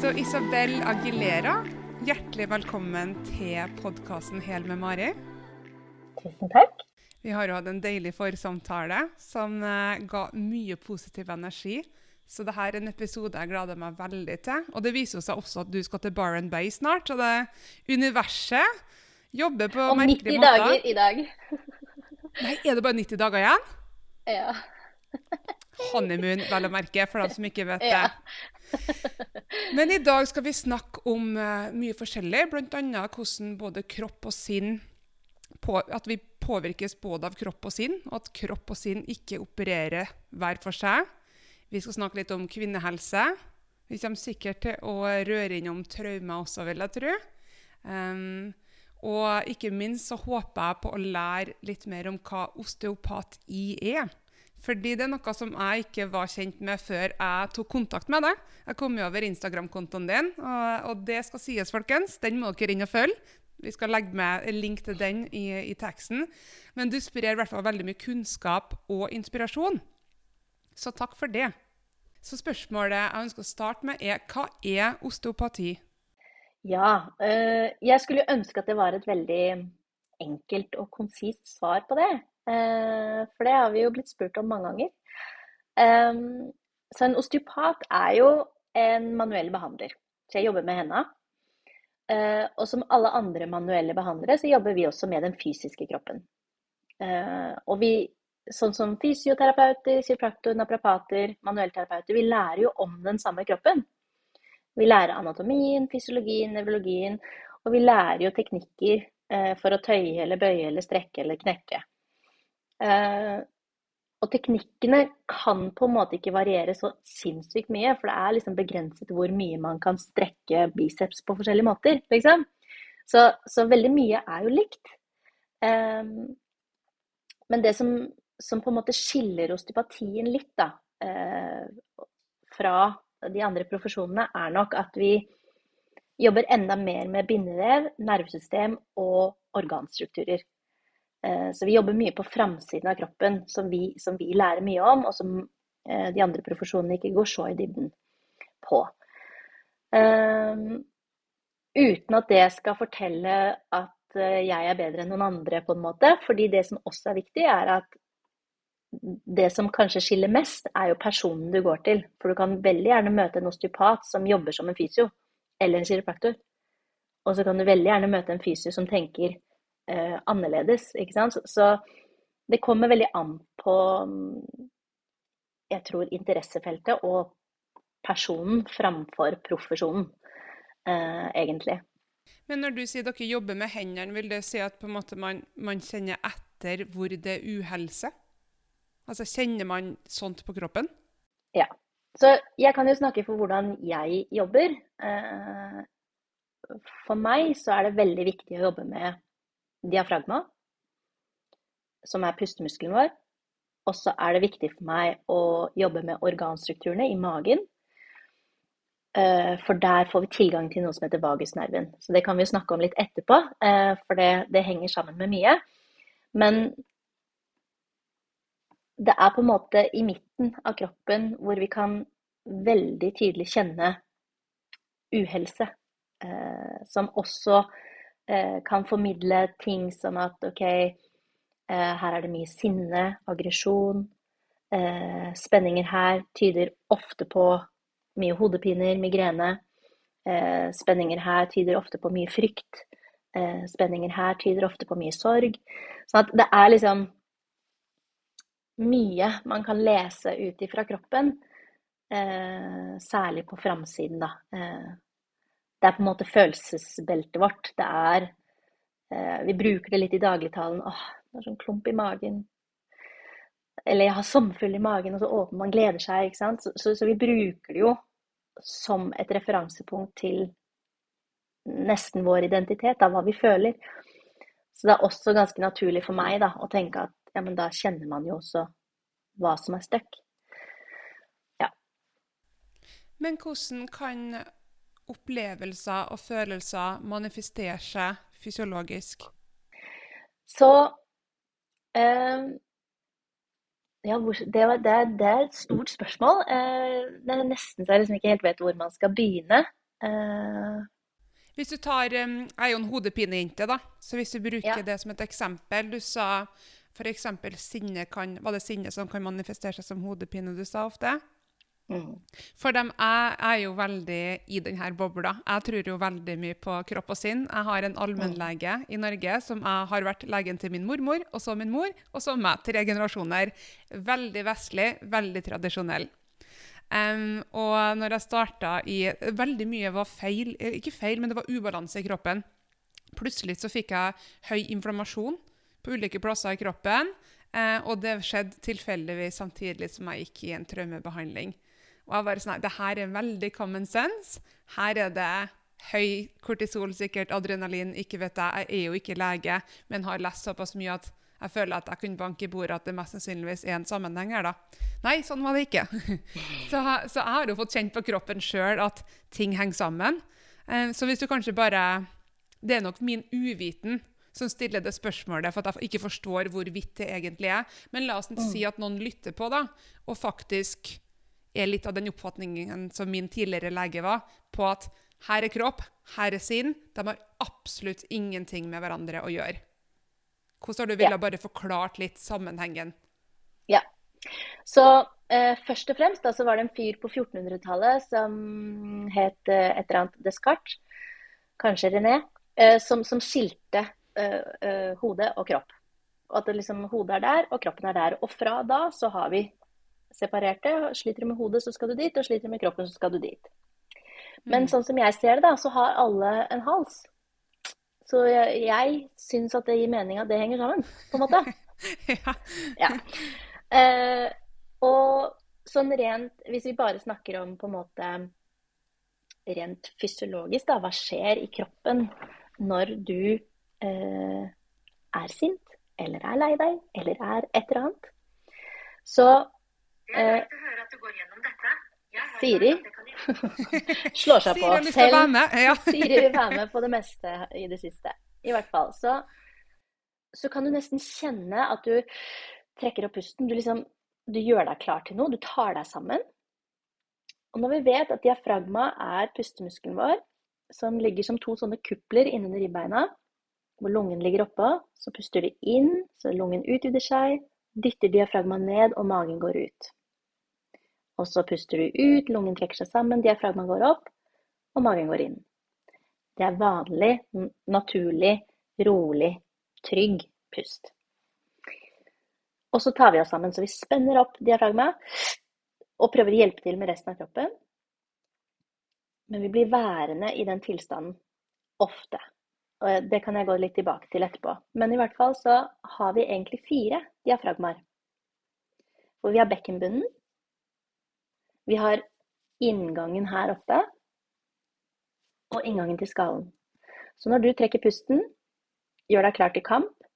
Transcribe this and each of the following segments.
Så Isabel Aguilera, hjertelig velkommen til podkasten Hel med Mari. Tusen takk. Vi har jo hatt en deilig forsamtale som eh, ga mye positiv energi. Så dette er en episode jeg gleder meg veldig til. Og det viser seg også at du skal til Byron Bay snart. Og det universet jobber på 90 merkelige måter. dager i dag. Nei, er det bare 90 dager igjen? Ja. Honeymoon, vel å merke, for dem som ikke vet det. Men i dag skal vi snakke om eh, mye forskjellig, bl.a. hvordan både kropp og sinn på, At vi påvirkes både av kropp og sinn, og at kropp og sinn ikke opererer hver for seg. Vi skal snakke litt om kvinnehelse. Vi kommer sikkert til å røre innom traumer også, vil jeg tro. Um, og ikke minst så håper jeg på å lære litt mer om hva osteopat-i er. Fordi det er noe som jeg ikke var kjent med før jeg tok kontakt med deg. Jeg kom jo over Instagram-kontoen din, og, og det skal sies, folkens. Den må dere inn og følge. Vi skal legge med en link til den i, i teksten. Men du sprer i hvert fall veldig mye kunnskap og inspirasjon. Så takk for det. Så spørsmålet jeg ønsker å starte med, er hva er osteopati? ja øh, jeg skulle ønske at det var et veldig enkelt og konsist svar på det. Eh, for det har vi jo blitt spurt om mange ganger. Så en osteopat er jo en manuell behandler. Så jeg jobber med henda. Eh, og som alle andre manuelle behandlere, så jobber vi også med den fysiske kroppen. Eh, og vi, sånn som fysioterapeuter, kiropraktor, naprapater, manuellterapeuter, vi lærer jo om den samme kroppen. Vi lærer anatomien, fysiologien, nevrologien, og vi lærer jo teknikker for å tøye eller bøye eller strekke eller knekke. Eh, og teknikkene kan på en måte ikke variere så sinnssykt mye, for det er liksom begrenset hvor mye man kan strekke biceps på forskjellige måter, liksom. Så, så veldig mye er jo likt. Um, men det som, som, på en måte skiller osteopatien litt da, uh, fra de andre profesjonene, er nok at vi jobber enda mer med bindevev, nervesystem og organstrukturer. Eh, så vi jobber mye på framsiden av kroppen, som vi, som vi, lærer mye om, og som eh, de andre profesjonene ikke går så i dybden på. Um, uten at det skal fortelle at jeg er bedre enn noen andre, på en måte. Fordi det som også er viktig, er at det som kanskje skiller mest, er jo personen du går til. For du kan veldig gjerne møte en osteopat som jobber som en fysio, eller en kiropraktor. Og så kan du veldig gjerne møte en fysio som tenker eh, annerledes. Ikke sant? Så, så, det kommer veldig an på jeg tror interessefeltet og personen framfor profesjonen, eh, egentlig. Men når du sier dere jobber med hendene, vil det si at man, man, kjenner etter hvor det er uhelse? Altså kjenner man sånt på kroppen? Ja. Så jeg kan jo snakke for hvordan jeg jobber. Eh, for meg så er det veldig viktig å jobbe med diafragma, som er pustemuskelen vår. Og så er det viktig for meg å jobbe med organstrukturene i magen. Eh, for der får vi tilgang til noe som heter vagusnerven. Så det kan vi snakke om litt etterpå, eh, for det, det henger sammen med mye. Men det er på en måte i midten av kroppen hvor vi kan veldig tydelig kjenne uhelse. Eh, som også kan formidle ting som at OK, eh, her er det mye sinne, aggresjon. Eh, spenninger her tyder ofte på mye hodepiner, migrene. Spenninger her tyder ofte på mye frykt. Spenninger her tyder ofte på mye sorg. Sånn at det er liksom mye man kan lese ut ifra kroppen. Særlig på framsiden, da det er på en måte følelsesbeltet vårt. Det er eh, Vi bruker det litt i dagligtalen. Åh, det er sånn klump i magen. Eller jeg har sommerfugl i magen, og så åpner man, gleder seg. ikke sant? Så, så, så, vi bruker det jo som et referansepunkt til nesten vår identitet, av hva vi føler. Så det er også ganske naturlig for meg da, å tenke at ja, men da kjenner man jo også hva som er stuck. Ja. Men hvordan kan opplevelser og følelser manifesterer seg fysiologisk? Så eh, Ja, det, det, er, det, er, et stort spørsmål. Eh, det er nesten så jeg liksom ikke helt vet hvor man skal begynne. Eh. Hvis du tar Jeg er jo en hodepinejente, da. Så hvis du bruker ja. det som et eksempel Du sa f.eks. sinne kan Var det sinne som kan manifestere seg som hodepine du sa ofte? Mm. For dem, jeg er jo veldig i denne bobla. Jeg tror jo veldig mye på kropp og sinn. Jeg har en allmennlege mm. i Norge som jeg har vært legen til min mormor, og så min mor, og så meg. Tre generasjoner. Veldig vestlig, veldig tradisjonell. Um, og når jeg starta i Veldig mye var feil, eh, ikke feil, men det var ubalanse i kroppen. Plutselig så fikk jeg høy inflammasjon på ulike plasser i kroppen. Eh, og det skjedde tilfeldigvis samtidig som jeg gikk i en traumebehandling. Og jeg bare sånn Det her er veldig common sense. Her er det høy kortisol, sikkert adrenalin, ikke vet jeg. Jeg er jo ikke lege, men har lest såpass mye at jeg føler at jeg kunne banke i bordet at det mest sannsynligvis er en sammenheng her, da. Nei, sånn var det ikke. så, så, jeg har jo fått kjent på kroppen sjøl at ting henger sammen. Eh, så hvis du kanskje bare Det er nok min uviten som stiller det spørsmålet, for at jeg ikke forstår hvor vidt det egentlig er. Men la oss mm. si at noen lytter på, da, og faktisk er litt av den oppfatningen som min tidligere lege var, på at her er kropp, her er sinn. De har absolutt ingenting med hverandre å gjøre. Hvordan har du villet ja. bare forklart litt sammenhengen? Ja. Så eh, først og fremst da, så var det en fyr på 1400-tallet som het eh, et eller annet Descartes, kanskje René, eh, som, som, skilte eh, eh, hode og kropp. Og at liksom, hodet er der, og kroppen er der. Og fra da så har vi separerte. Sliter du med hodet, så skal du dit, og sliter du med kroppen, så skal du dit. Men mm. sånn som jeg ser det, da, så har alle en hals. Så jeg, jeg syns at det gir mening at det henger sammen, på en måte. ja. ja. Eh, og sånn rent Hvis vi bare snakker om på en måte rent fysiologisk, da, hva skjer i kroppen når du eh, er sint, eller er lei deg, eller er et eller annet, så jeg vil høre at du går gjennom dette. Siri slår seg på Siri selv. Være med. Ja. Siri vil være med på det meste i det siste. I hvert fall. Så, så kan du nesten kjenne at du trekker opp pusten. Du, liksom, du gjør deg klar til noe. Du tar deg sammen. Og når vi vet at diafragma er pustemuskelen vår, som ligger som to sånne kupler innunder ribbeina, hvor lungen ligger oppå, så puster du inn, så lungen utvider seg, dytter diafragma ned, og magen går ut. Og så puster du ut, lungen trekker seg sammen, diafragma går opp, og magen går inn. Det er vanlig, naturlig, rolig, trygg pust. Og så tar vi oss sammen, så vi spenner opp diafragma og prøver å hjelpe til med resten av kroppen. Men vi blir værende i den tilstanden ofte. Og det kan jeg gå litt tilbake til etterpå. Men i hvert fall så har vi egentlig fire diafragmaer. Hvor vi har bekkenbunnen, vi har inngangen her oppe og inngangen til skallen. Så når du trekker pusten, gjør deg klar til kamp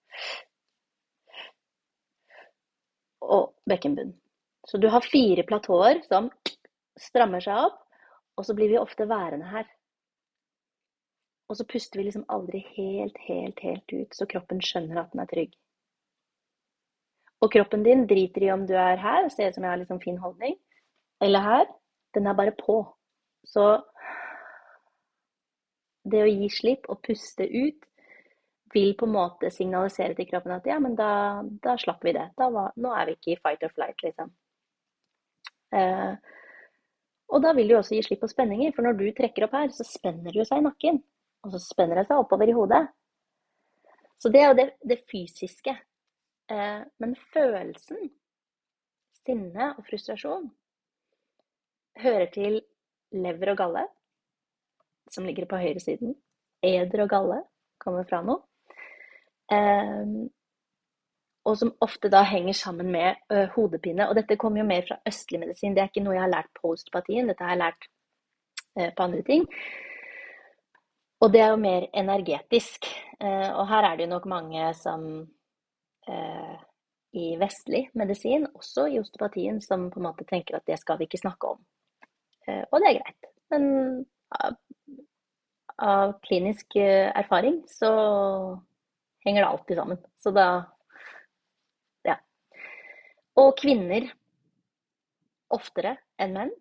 og bekkenbunn. Så du har fire platåer som strammer seg opp, og så blir vi ofte værende her. Og så puster vi liksom aldri helt, helt, helt ut, så kroppen skjønner at den er trygg. Og kroppen din driter i om du er her, ser ut som jeg har liksom fin holdning, eller her, den er bare på. Så det å gi slipp og puste ut vil på en måte signalisere til kroppen at ja, men da, da slapp vi det. Var, nå er vi ikke i fight or flight, liksom. Eh, og da vil du også gi slipp på spenninger, for når du trekker opp her, så spenner det seg i nakken. Og så spenner det seg oppover i hodet. Så det er jo det, det fysiske. Eh, men følelsen, sinne og frustrasjon, hører til lever og galle, som ligger på høyresiden. Eder og galle kommer fra noe. Eh, og som ofte da henger sammen med ø, hodepine. Og dette kommer jo mer fra østlig medisin. Det er ikke noe jeg har lært på osteopatien, dette har jeg lært ø, på andre ting. Og det er jo mer energetisk. Uh, og her er det jo nok mange som i vestlig medisin, også i osteopatien, som på en måte tenker at det skal vi ikke snakke om. Eh, og det er greit. Men av, av klinisk eh, erfaring så henger det alltid sammen. Så da Ja. Og kvinner oftere enn menn.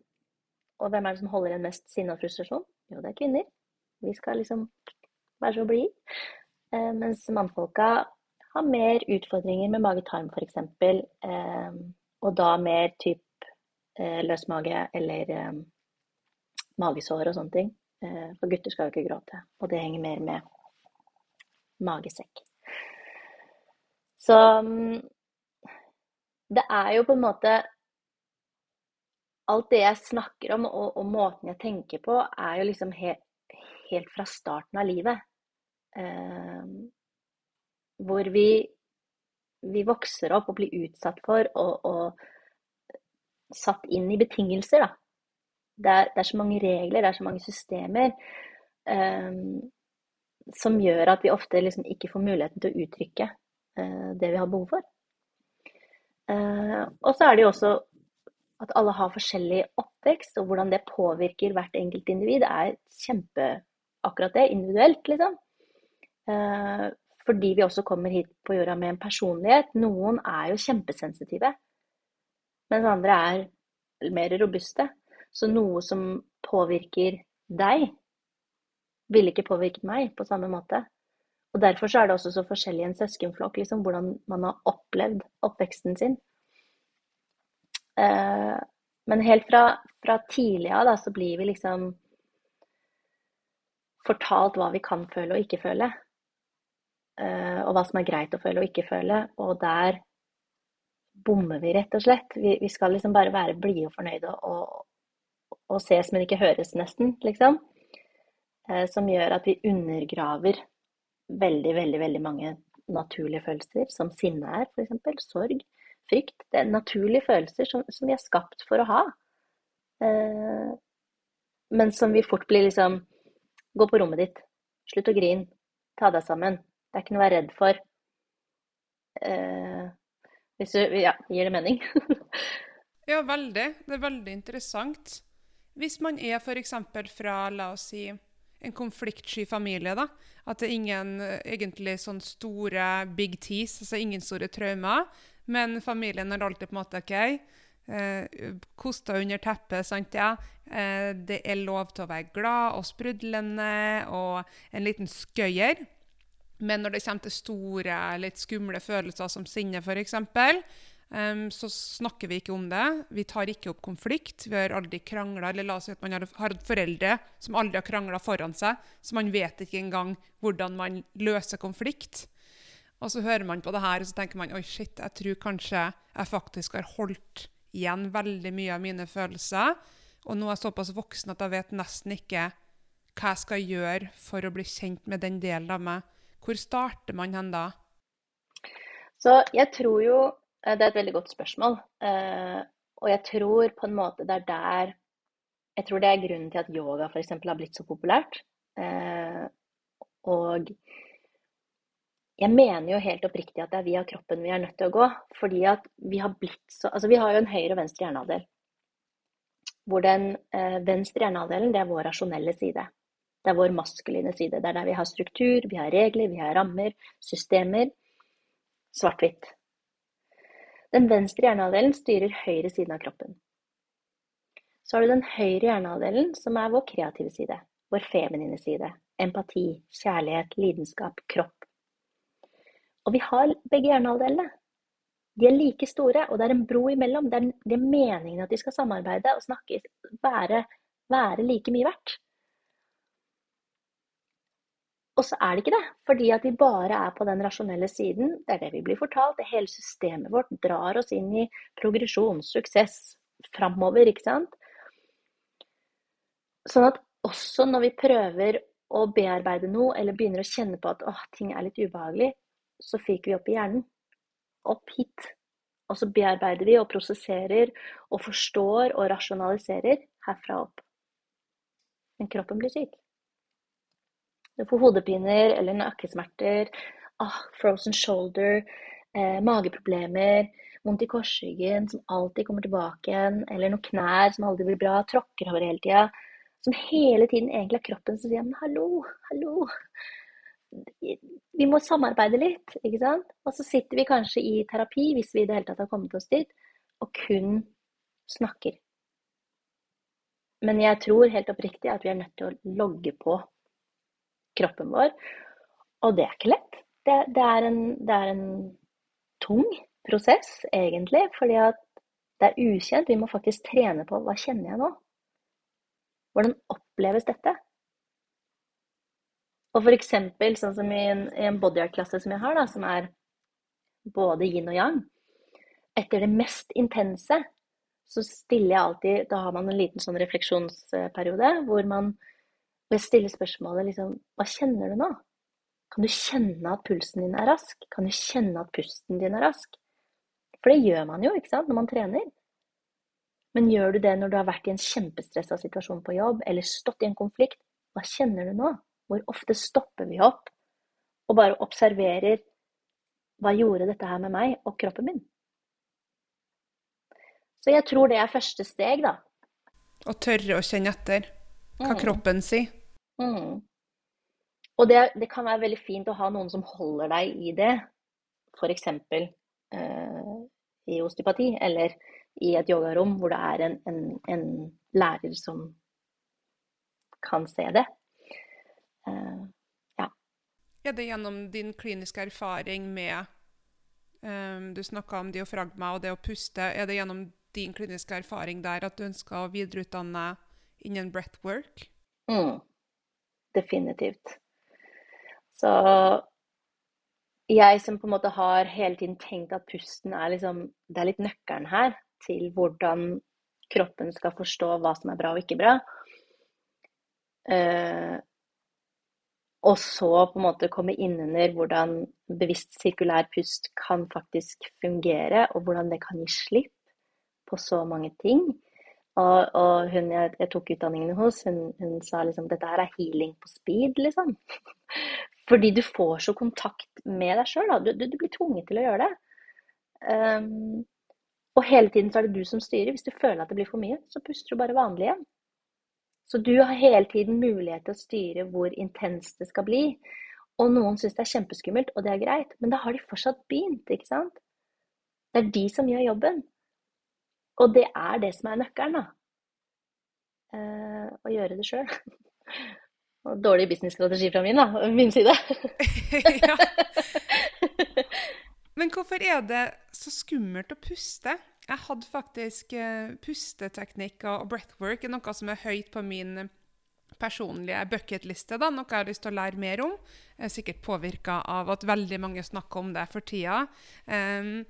Og hvem er det som holder igjen mest sinne og frustrasjon? Jo, det er kvinner. Vi skal liksom være så blide. Eh, mens mannfolka har mer utfordringer med mage-tarm f.eks. Eh, og da mer typ eh, løs mage eller eh, magesår og sånne ting. Eh, for gutter skal jo ikke gråte. Og det henger mer med magesekk. Så mm, det er jo på en måte Alt det jeg snakker om og, og måten jeg tenker på, er jo liksom he, helt fra starten av livet. Eh, hvor vi, vi vokser opp og blir utsatt for og, og satt inn i betingelser, da. Det er, det er, så mange regler, det er så mange systemer eh, som gjør at vi ofte liksom ikke får muligheten til å uttrykke eh, det vi har behov for. Eh, og så er det jo også at alle har forskjellig oppvekst, og hvordan det påvirker hvert enkelt individ, er kjempe akkurat det, individuelt, liksom. Eh, fordi vi også kommer hit på jorda med en personlighet. Noen er jo kjempesensitive, mens andre er mer robuste. Så noe som påvirker deg, ville ikke påvirket meg på samme måte. Og Derfor så er det også så forskjellig en søskenflokk, liksom, hvordan man har opplevd oppveksten sin. Eh, men helt fra, fra tidlig av da, så blir vi liksom fortalt hva vi kan føle og ikke føle. Eh, og hva som er greit å føle og ikke føle. Og der bommer vi, rett og slett. Vi, vi skal liksom bare være blide og fornøyde og, og, ses, men ikke høres, nesten, liksom. Eh, som gjør at vi undergraver veldig, veldig, veldig mange naturlige følelser, som sinne er, f.eks. Sorg, frykt. Det er naturlige følelser som, som vi er skapt for å ha. Eh, men som vi fort blir liksom Gå på rommet ditt. Slutt å grine. Ta deg sammen. Det er ikke noe å være redd for. Eh, hvis du Ja, gir det mening? ja, veldig. Det er veldig interessant. Hvis man er f.eks. fra, la oss si, en konfliktsky familie. da. At det er ingen eh, egentlig sånn store big tees, altså ingen store traumer. Men familien har alltid på en måte OK, eh, kosta under teppet, sant ja. Eh, det er lov til å være glad og sprudlende og en liten skøyer. Men når det kommer til store, litt skumle følelser som sinne, f.eks., Um, så snakker vi ikke om det. Vi tar ikke opp konflikt. Vi har aldri krangla. Eller la oss si at man har, hatt foreldre som aldri har krangla foran seg, så man vet ikke engang hvordan man løser konflikt. Og så hører man på det her og så tenker man oi shit, jeg tror kanskje jeg faktisk har holdt igjen veldig mye av mine følelser. Og nå er jeg såpass voksen at jeg vet nesten ikke hva jeg skal gjøre for å bli kjent med den delen av meg. Hvor starter man hen da? Så jeg tror jo Eh, det er et veldig godt spørsmål. Eh, og jeg tror på en måte det er der Jeg tror det er grunnen til at yoga f.eks. har blitt så populært. Eh, og jeg mener jo helt oppriktig at det er via kroppen vi er nødt til å gå. Fordi at vi har blitt så Altså vi har jo en høyre og venstre hjernehalvdel. Hvor den venstre hjernehalvdelen, det er vår rasjonelle side. Det er vår maskuline side. Det er der vi har struktur, vi har regler, vi har rammer, systemer. Svart-hvitt. Den venstre hjernehalvdelen styrer høyre siden av kroppen. Så har du den høyre hjernehalvdelen, som er vår kreative side. Vår feminine side. Empati, kjærlighet, lidenskap, kropp. Og vi har begge hjernehalvdelene. De er like store, og det er en bro imellom. Det er, det er meningen at de skal samarbeide og snakke, være, være like mye verdt. Og så er det ikke det, fordi at vi bare er på den rasjonelle siden. Det er det vi blir fortalt. Det hele systemet vårt drar oss inn i progresjon, suksess, framover, ikke sant. Sånn at også når vi prøver å bearbeide noe, eller begynner å kjenne på at åh, ting er litt ubehagelig, så fyker vi opp i hjernen. Opp hit. Og så bearbeider vi og prosesserer og forstår og rasjonaliserer herfra opp. Men kroppen blir syk. Du får hodepiner eller nakkesmerter, ah, frozen shoulder, eh, mageproblemer, vondt i korsryggen som alltid kommer tilbake igjen, eller noen knær som aldri blir bra, tråkker over hele tida. Som hele tiden egentlig er kroppen som sier hallo, hallo. Vi må samarbeide litt, ikke sant. Og så sitter vi kanskje i terapi, hvis vi i det hele tatt har kommet oss dit, og kun snakker. Men jeg tror helt oppriktig at vi er nødt til å logge på kroppen vår. Og det er ikke lett. Det, det, er, en, det er en tung prosess, egentlig. Fordi at det er ukjent. Vi må faktisk trene på hva kjenner jeg nå? Hvordan oppleves dette? Og for eksempel, sånn som i en, i en body art-klasse som jeg har, da, som er både yin og yang. Etter det mest intense så stiller jeg alltid Da har man en liten sånn refleksjonsperiode hvor man hvor jeg stiller spørsmålet liksom Hva kjenner du nå? Kan du kjenne at pulsen din er rask? Kan du kjenne at pusten din er rask? For det gjør man jo, ikke sant, når man trener. Men gjør du det når du har vært i en kjempestressa situasjon på jobb, eller stått i en konflikt? Hva kjenner du nå? Hvor ofte stopper vi opp og bare observerer hva gjorde dette her med meg og kroppen min? Så jeg tror det er første steg, da. Å tørre å kjenne etter hva mm. kroppen sier. Mm. Og det, det, kan være veldig fint å ha noen som holder deg i det. F.eks. Eh, i osteopati eller i et yogarom hvor det er en, en, en lærer som kan se det. Eh, ja. Er det gjennom din kliniske erfaring med um, Du snakka om diafragma og det å puste. Er det gjennom din kliniske erfaring der at du ønsker å videreutdanne innen breathwork? Mm. Definitivt. Så jeg som på en måte har hele tiden tenkt at pusten er liksom Det er litt nøkkelen her til hvordan kroppen skal forstå hva som er bra og ikke bra. Uh, og så på en måte komme innunder hvordan bevisst sirkulær pust kan faktisk fungere, og hvordan det kan gi slipp på så mange ting. Og, og hun jeg, jeg, tok utdanningen hos, hun, hun sa liksom dette her er healing på speed, liksom. Fordi du får så kontakt med deg sjøl. Du, du, du, blir tvunget til å gjøre det. Um, og hele tiden så er det du som styrer. Hvis du føler at det blir for mye, så puster du bare vanlig igjen. Så du har hele tiden mulighet til å styre hvor intenst det skal bli. Og noen syns det er kjempeskummelt, og det er greit, men da har de fortsatt begynt, ikke sant? Det er de som gjør jobben. Og det er det som er nøkkelen, da. Eh, å gjøre det sjøl. Dårlig businessstrategi fra min, da, min side. ja. Men hvorfor er det så skummelt å puste? Jeg hadde faktisk pusteteknikker pusteteknikk og breathwork, noe som er høyt på min personlige bucketliste. Noe jeg har lyst til å lære mer om. Jeg er sikkert påvirka av at veldig mange snakker om det for tida. Um,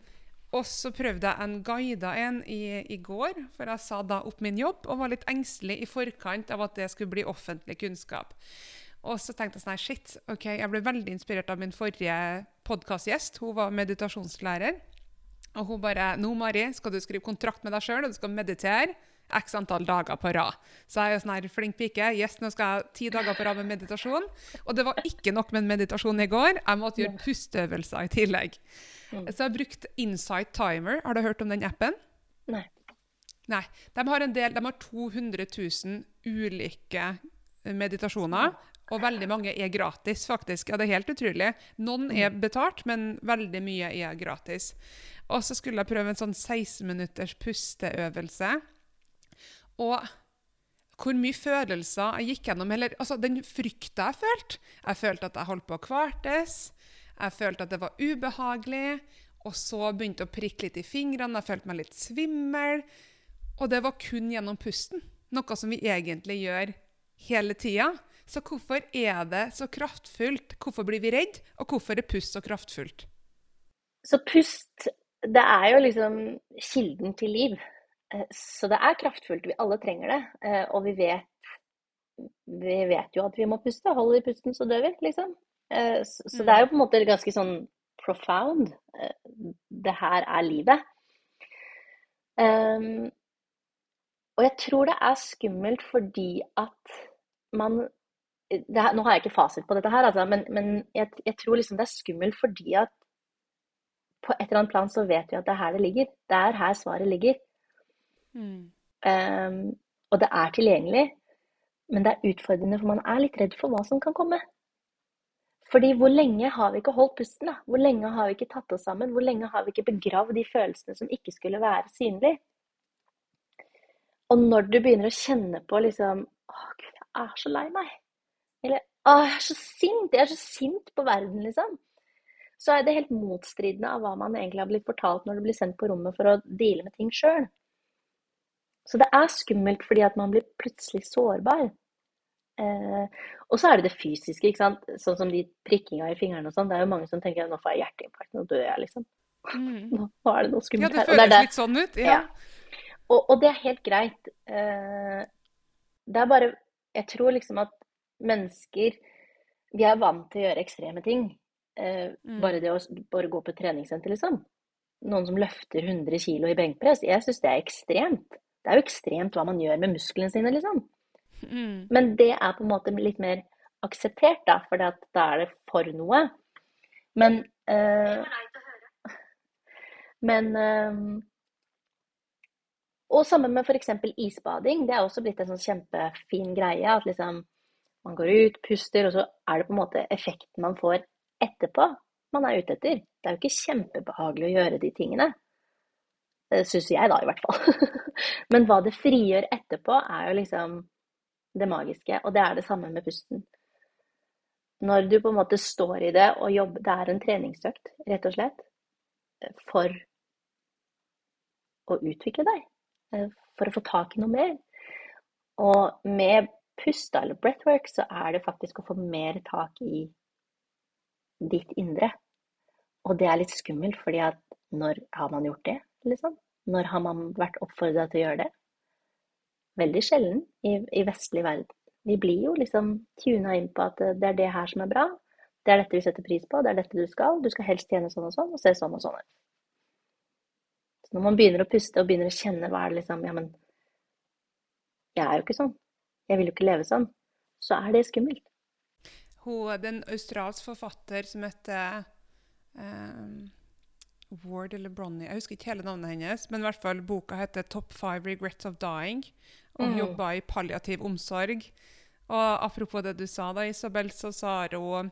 og så prøvde jeg en guida en i, i, går, for jeg sa da opp min jobb og var litt engstelig i forkant av at det skulle bli offentlig kunnskap. Og så tenkte jeg sånn shit, ok, jeg ble veldig inspirert av min forrige podkastgjest. Hun var meditasjonslærer. Og hun bare 'Nå, Mari, skal du skrive kontrakt med deg sjøl, og du skal meditere.' x antall dager på rad. Så jeg er jo sånn her flink pike. Yes, nå skal jeg ti dager på rad med meditasjon. Og det var ikke nok med meditasjon i går. Jeg måtte gjøre pusteøvelser i tillegg. Mm. Så jeg brukte brukt Insight Timer. Har du hørt om den appen? Nei. Nei. De har, en del, de har 200 000 ulike meditasjoner. Og veldig mange er gratis, faktisk. Ja, det er helt utrolig. Noen mm. er betalt, men veldig mye er gratis. Og så skulle jeg prøve en sånn 16 minutters pusteøvelse. Og hvor mye følelser jeg gikk gjennom, eller altså, den frykta jeg følte. Jeg følte at jeg holdt på å kvartes. Jeg følte at det var ubehagelig. Og så begynte jeg å prikke litt i fingrene. Jeg følte meg litt svimmel. Og det var kun gjennom pusten. Noe som vi egentlig gjør hele tida. Så hvorfor er det så kraftfullt? Hvorfor blir vi redd? Og hvorfor er pust så kraftfullt? Så pust, det er jo liksom kilden til liv. Eh, så det er kraftfullt. Vi alle trenger det. Eh, og vi vet, vi vet jo at vi må puste. Holder vi pusten, så dør vi, liksom. Eh, så det er jo på en måte ganske sånn profound. Det her er livet. Um, og jeg tror det er skummelt fordi at man her, Nå har jeg ikke fasit på dette her, altså, men, men jeg, jeg, tror liksom det er skummelt fordi at på et eller annet plan så vet vi at det er her det ligger. Det er her svaret ligger. Mm. Um, og det er tilgjengelig, men det er utfordrende, for man er litt redd for hva som kan komme. Fordi hvor lenge har vi ikke holdt pusten? da? Hvor lenge har vi ikke tatt oss sammen? Hvor lenge har vi ikke begravd de følelsene som ikke skulle være synlige? Og når du begynner å kjenne på liksom Å, gud, jeg er så lei meg. Eller Å, jeg er så sint. Jeg er så sint på verden, liksom. Så er det helt motstridende av hva man egentlig har blitt fortalt når du blir sendt på rommet for å deale med ting sjøl. Så det er skummelt fordi at man blir plutselig sårbar. Eh, og så er det det fysiske, ikke sant. Sånn som de prikkinga i fingrene og sånn. Det er jo mange som tenker nå får jeg hjerteinfarkt, nå dør jeg, liksom. Mm. Nå er det noe skummelt her. Og det føles det- litt sånn ut. Ja. Ja. Og, og det er helt greit. Eh, det er bare Jeg tror liksom at mennesker Vi er vant til å gjøre ekstreme ting. Eh, Mm. Bare det å bare gå på et treningssenter, liksom. Noen som løfter 100 kg i benkpress. Jeg syns det er ekstremt. Det er jo ekstremt hva man gjør med musklene sine, liksom. Mm. Men det er på en måte litt mer akseptert, da, for da er det for noe. Men eh. Men ehm, Og sammen med f.eks. isbading. Det er også blitt en sånn kjempefin greie. At liksom man går ut, puster, og så er det på en måte effekten man får etterpå man er ute etter. Det er jo ikke kjempebehagelig å gjøre de tingene. Det syns jeg, da, i hvert fall. Men hva det frigjør etterpå, er jo liksom det magiske. Og det er det samme med pusten. Når du på en måte står i det og jobber Det er en treningsøkt, rett og slett for å utvikle deg, eh, for å få tak i noe mer. Og med pust, eller breathwork, så er det faktisk å få mer tak i ditt indre. Og det er litt skummelt, fordi at når har man gjort det, liksom? Når har man vært oppfordra til å gjøre det? Veldig sjelden i, i vestlig verden. Vi blir jo liksom tuna inn på at det er det her som er bra. Det er dette vi setter pris på, det er dette du skal. Du skal helst tjene sånn og sånn, og se sånn og sånn ut. Så når man begynner å puste og begynner å kjenne hva er det liksom Ja, men jeg er jo ikke sånn. Jeg vil jo ikke leve sånn. Så er det skummelt. Hun, den en australsk forfatter som heter um Ward eller Bronny, jeg husker ikke hele navnet hennes, men i hvert fall boka heter 'Top Five Regrets of Dying'. Og hun mm. jobba i palliativ omsorg. Og apropos det du sa da, Isabel, så sa hun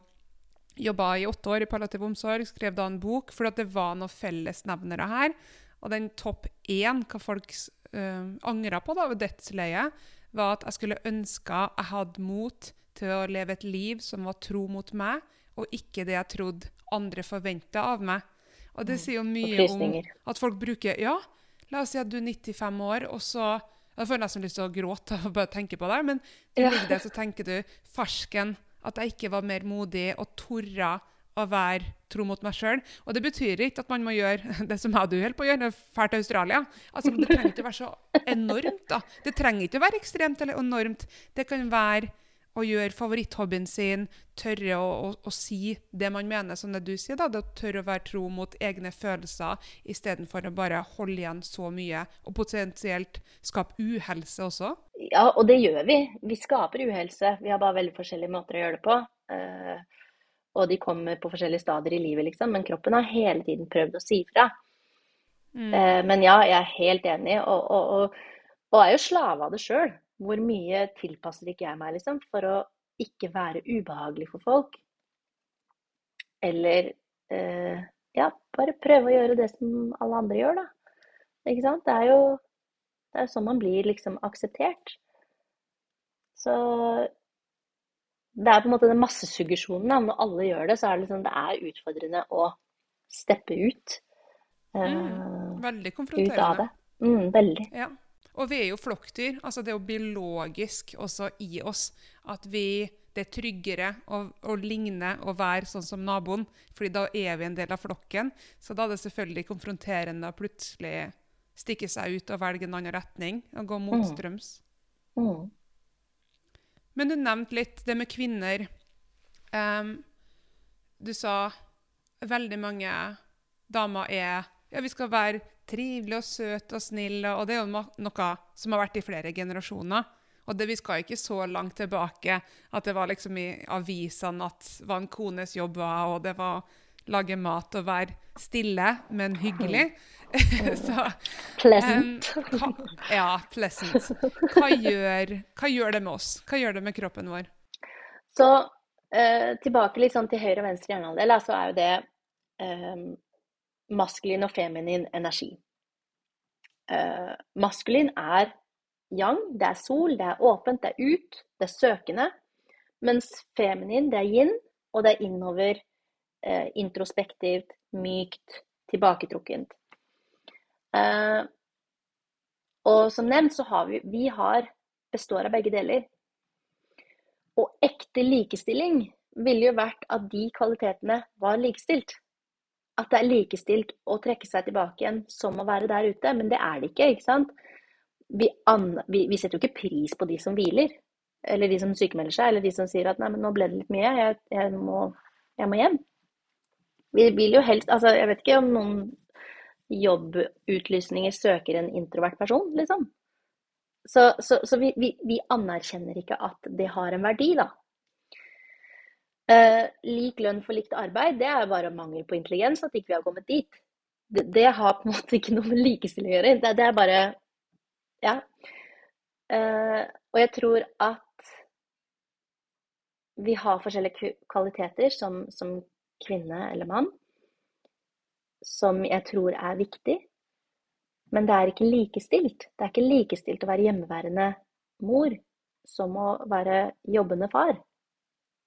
jobba i åtte år i palliativ omsorg, skrev da en bok, for det var noen fellesnevnere her. Og den topp én, hva folk uh, angra på da, ved dødsleiet, var at jeg skulle ønske jeg hadde mot til å leve et liv som var tro mot meg, og ikke det jeg trodde andre forventa av meg. Og det sier jo mye om at folk bruker Ja, la oss si at du er 95 år, og så Jeg får nesten lyst til å gråte av å bare tenke på det, men du ligger der, så tenker du Farsken. At jeg ikke var mer modig og torra å være tro mot meg sjøl. Og det betyr ikke at man må gjøre det som jeg og du holder på å gjøre, dra til Australia. Altså, Det trenger ikke å være så enormt. da. Det trenger ikke å være ekstremt eller enormt. Det kan være å gjøre favoritthobbyen sin, tørre å, å, å si det man mener, som det du sier. da, det Å tørre å være tro mot egne følelser istedenfor å bare holde igjen så mye, og potensielt skape uhelse også. Ja, og det gjør vi. Vi skaper uhelse. Vi har bare veldig forskjellige måter å gjøre det på. Eh, og de kommer på forskjellige stadier i livet, liksom. Men kroppen har hele tiden prøvd å si fra. Mm. Eh, men ja, jeg er helt enig, og, og, og, og er jo slave av det sjøl. Hvor mye tilpasser ikke jeg meg, liksom, for å ikke være ubehagelig for folk? Eller eh, ja, bare prøve å gjøre det som alle andre gjør, da. Ikke sant? Det er jo det er sånn man blir liksom akseptert. Så det er på en måte den massesuggesjonen. Når alle gjør det, så er det liksom det er utfordrende å steppe ut. Mm, Veldig ut av det. Mm, veldig. Ja. Og vi er jo flokkdyr. altså Det er jo biologisk også i oss at vi det er tryggere å, å ligne og være sånn som naboen, fordi da er vi en del av flokken. Så da er det selvfølgelig konfronterende å plutselig stikke seg ut og velge en annen retning og gå motstrøms. Mm. Men du nevnte litt det med kvinner. Um, du sa veldig mange damer er Ja, vi skal være trivelige og søte og snille, og det er jo noe som har vært i flere generasjoner. Og det, vi skal ikke så langt tilbake at det var liksom i avisene at hva en kones jobb var, og det var lage mat og være stille, men hyggelig. så Pleasant. Um, hva, ja, pleasant. Hva gjør, hva gjør det med oss? Hva gjør det med kroppen vår? Så eh, tilbake litt sånn til høyre og venstre hjernehalvdel, så er jo det eh, maskulin og feminin energi. Eh, maskulin er yang, det er sol, det er åpent, det er ut, det er søkende. Mens feminin, det er yin, og det er innover, eh, introspektivt, mykt, tilbaketrukkent. Eh, og som nevnt så har vi, vi har, består av begge deler. Og ekte likestilling ville jo vært at de kvalitetene var likestilt. At det er likestilt å trekke seg tilbake igjen som å være der ute, men det er det ikke. ikke sant? Vi, vi, vi setter jo ikke pris på de som hviler, eller de som sykemelder seg, eller de som sier at nei, men nå ble det litt mye, jeg, jeg, må, jeg må hjem. Vi vil jo helst Altså, jeg vet ikke om noen jobbutlysninger søker en introvert person, liksom. Så, så, så vi, vi, vi, anerkjenner ikke at det har en verdi, da. Eh, lik lønn for likt arbeid, det er bare mangel på intelligens at ikke vi har kommet dit. Det, det, har på en måte ikke noe med likestilling å gjøre. Det, det, er bare Ja. Eh, og jeg tror at vi har forskjellige kvaliteter som, som kvinne eller mann som jeg tror er viktig. Men det er ikke likestilt. Det er ikke likestilt å være hjemmeværende mor som å være jobbende far.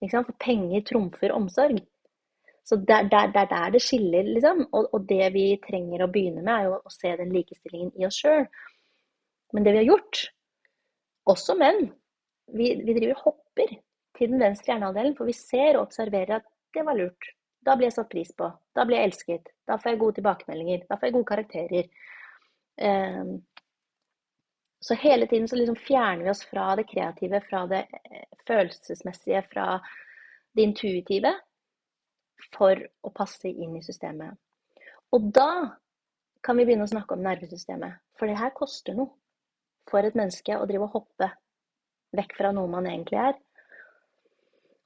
For penger trumfer omsorg. Så det er der, der, der, det skiller, liksom. Og, og, det vi trenger å begynne med, er jo å se den likestillingen i oss sjøl. Men det vi har gjort, også menn, vi, vi driver hopper til den venstre hjernehalvdelen, for vi ser og observerer at det var lurt. Da blir jeg satt pris på. Da blir jeg elsket. Da får jeg gode tilbakemeldinger. Da får jeg gode karakterer. Um, så hele tiden så liksom fjerner vi oss fra det kreative, fra det eh, følelsesmessige, fra det intuitive, for å passe inn i systemet. Og da kan vi begynne å snakke om nervesystemet. For det her koster noe for et menneske å drive og hoppe vekk fra noe man egentlig er.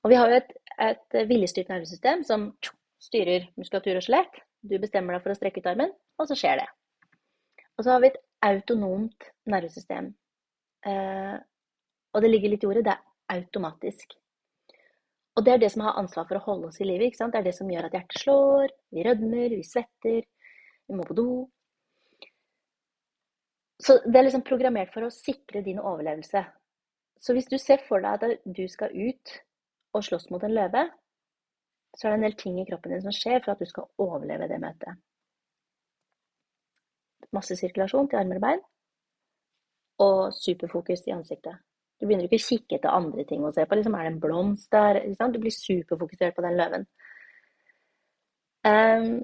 Og vi har jo et, et viljestyrt nervesystem som styrer muskulatur og skjelett. Du bestemmer deg for å strekke ut armen, og så skjer det. Og så har vi et autonomt nervesystem. Eh, og det ligger litt i ordet, det er automatisk. Og det er det som har ansvar for å holde oss i live. Det er det som gjør at hjertet slår, vi rødmer, vi svetter, vi må på do. Så det er liksom programmert for å sikre din overlevelse. Så hvis du ser for deg at du skal ut og slåss mot en løve, så er det en del ting i kroppen din som skjer for at du skal overleve det møtet. Masse sirkulasjon til armer og bein, og superfokus i ansiktet. Du begynner ikke å kikke etter andre ting å se på. Liksom, er det en blomst der? Du blir superfokusert på den løven. Um,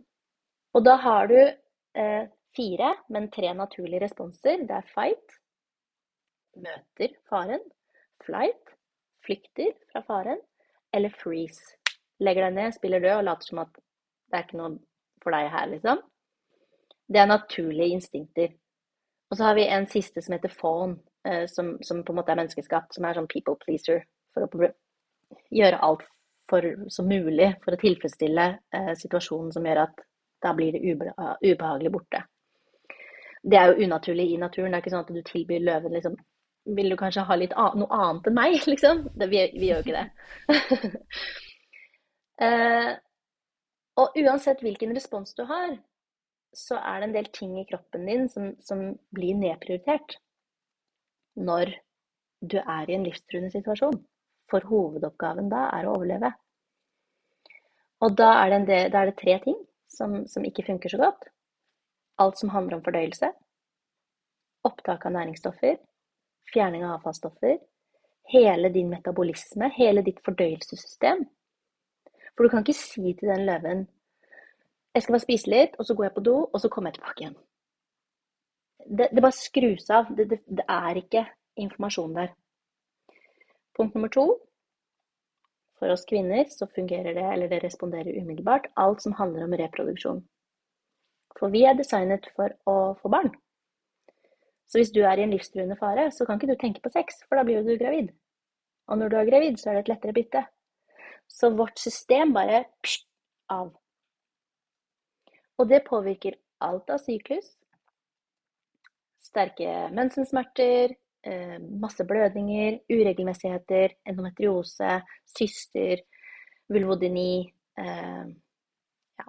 og da har du eh, fire, men tre naturlige responser. Det er fight, møter faren. Flight, flykter fra faren eller freeze. Legger deg ned, spiller død og later som at det er ikke noe for deg her, liksom. Det er naturlige instinkter. Og så har vi en siste som heter fawn, eh, som, som, på en måte er menneskeskapt, som er sånn people pleaser. For å gjøre alt for, som mulig for å tilfredsstille eh, situasjonen som gjør at da blir det ubehagelig borte. Det er jo unaturlig i naturen. Det er ikke sånn at du tilbyr løven liksom vil du kanskje ha litt noe annet enn meg, liksom? Det, vi, vi, gjør jo ikke det. eh, og uansett hvilken respons du har, så er det en del ting i kroppen din som, som blir nedprioritert når du er i en livstruende situasjon. For hovedoppgaven da er å overleve. Og da er det, del, da er det tre ting som, som ikke funker så godt. Alt som handler om fordøyelse, opptak av næringsstoffer fjerning av avfallsstoffer, hele din metabolisme, hele ditt fordøyelsessystem. For du kan ikke si til den løven jeg skal bare spise litt, og så går jeg på do, og så kommer jeg tilbake igjen. Det, det bare skrus av. Det, det, det, er ikke informasjon der. Punkt nummer to. For oss kvinner så fungerer det, eller det responderer umiddelbart, alt som handler om reproduksjon. For vi er designet for å få barn. Så hvis du er i en livstruende fare, så kan ikke du tenke på sex, for da blir jo du gravid. Og når du er gravid, så er det et lettere bytte. Så vårt system bare pssst, av. Og det påvirker alt av syklus. Sterke mensensmerter, eh, masse blødninger, uregelmessigheter, endometriose, syster, vulvodyni, eh, ja,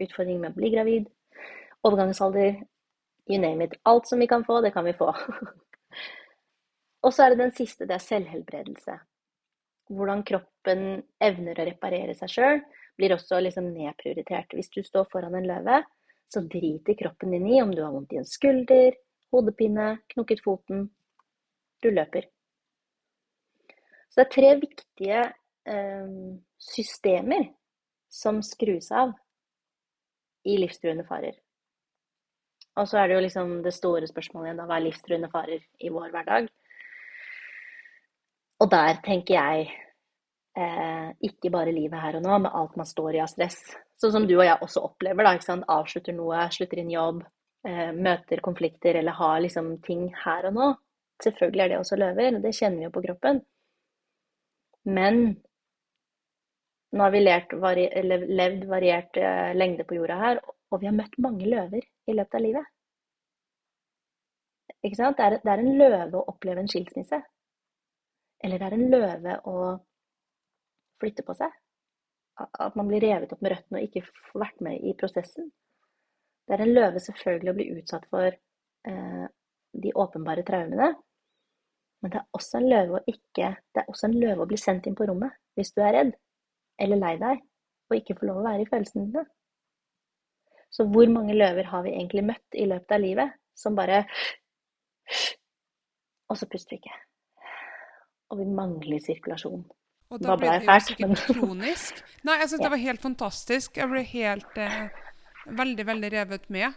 utfordringer med å bli gravid, overgangsalder, you name it. Alt som vi kan få, det kan vi få. Og så er det den siste, det er selvhelbredelse. Hvordan kroppen evner å reparere seg sjøl, blir også liksom nedprioritert. Hvis du står foran en løve, så driter kroppen din i om du har vondt i en skulder, hodepine, knukket foten. Du løper. Så det er tre viktige eh, systemer som skrus av i livstruende farer. Og så er det jo liksom det store spørsmålet igjen, hva er livstruende farer i vår hverdag? Og der tenker jeg eh, ikke bare livet her og nå, med alt man står i av stress. Sånn som du og jeg også opplever, da. ikke sant? Avslutter noe, slutter inn jobb, eh, møter konflikter eller har liksom ting her og nå. Selvfølgelig er det også løver, det kjenner vi jo på kroppen. Men nå har vi levd variert eh, lengde på jorda her, og vi har møtt mange løver i løpet av livet. Ikke sant? Det er, en løve å oppleve en skilsmisse. Eller det er en løve å flytte på seg. At man blir revet opp med røttene og ikke får vært med i prosessen. Det er en løve selvfølgelig å bli utsatt for eh, de åpenbare traumene. Men det er også en løve å ikke Det er også en løve å bli sendt inn på rommet hvis du er redd eller lei deg og ikke får lov å være i følelsene dine. Så hvor mange løver har vi egentlig møtt i løpet av livet som bare Og så puster vi ikke. Og vi mangler sirkulasjon. Og da ble det jo sikkert kronisk. Nei, jeg syns det var helt fantastisk. Jeg ble helt eh, veldig, veldig revet med.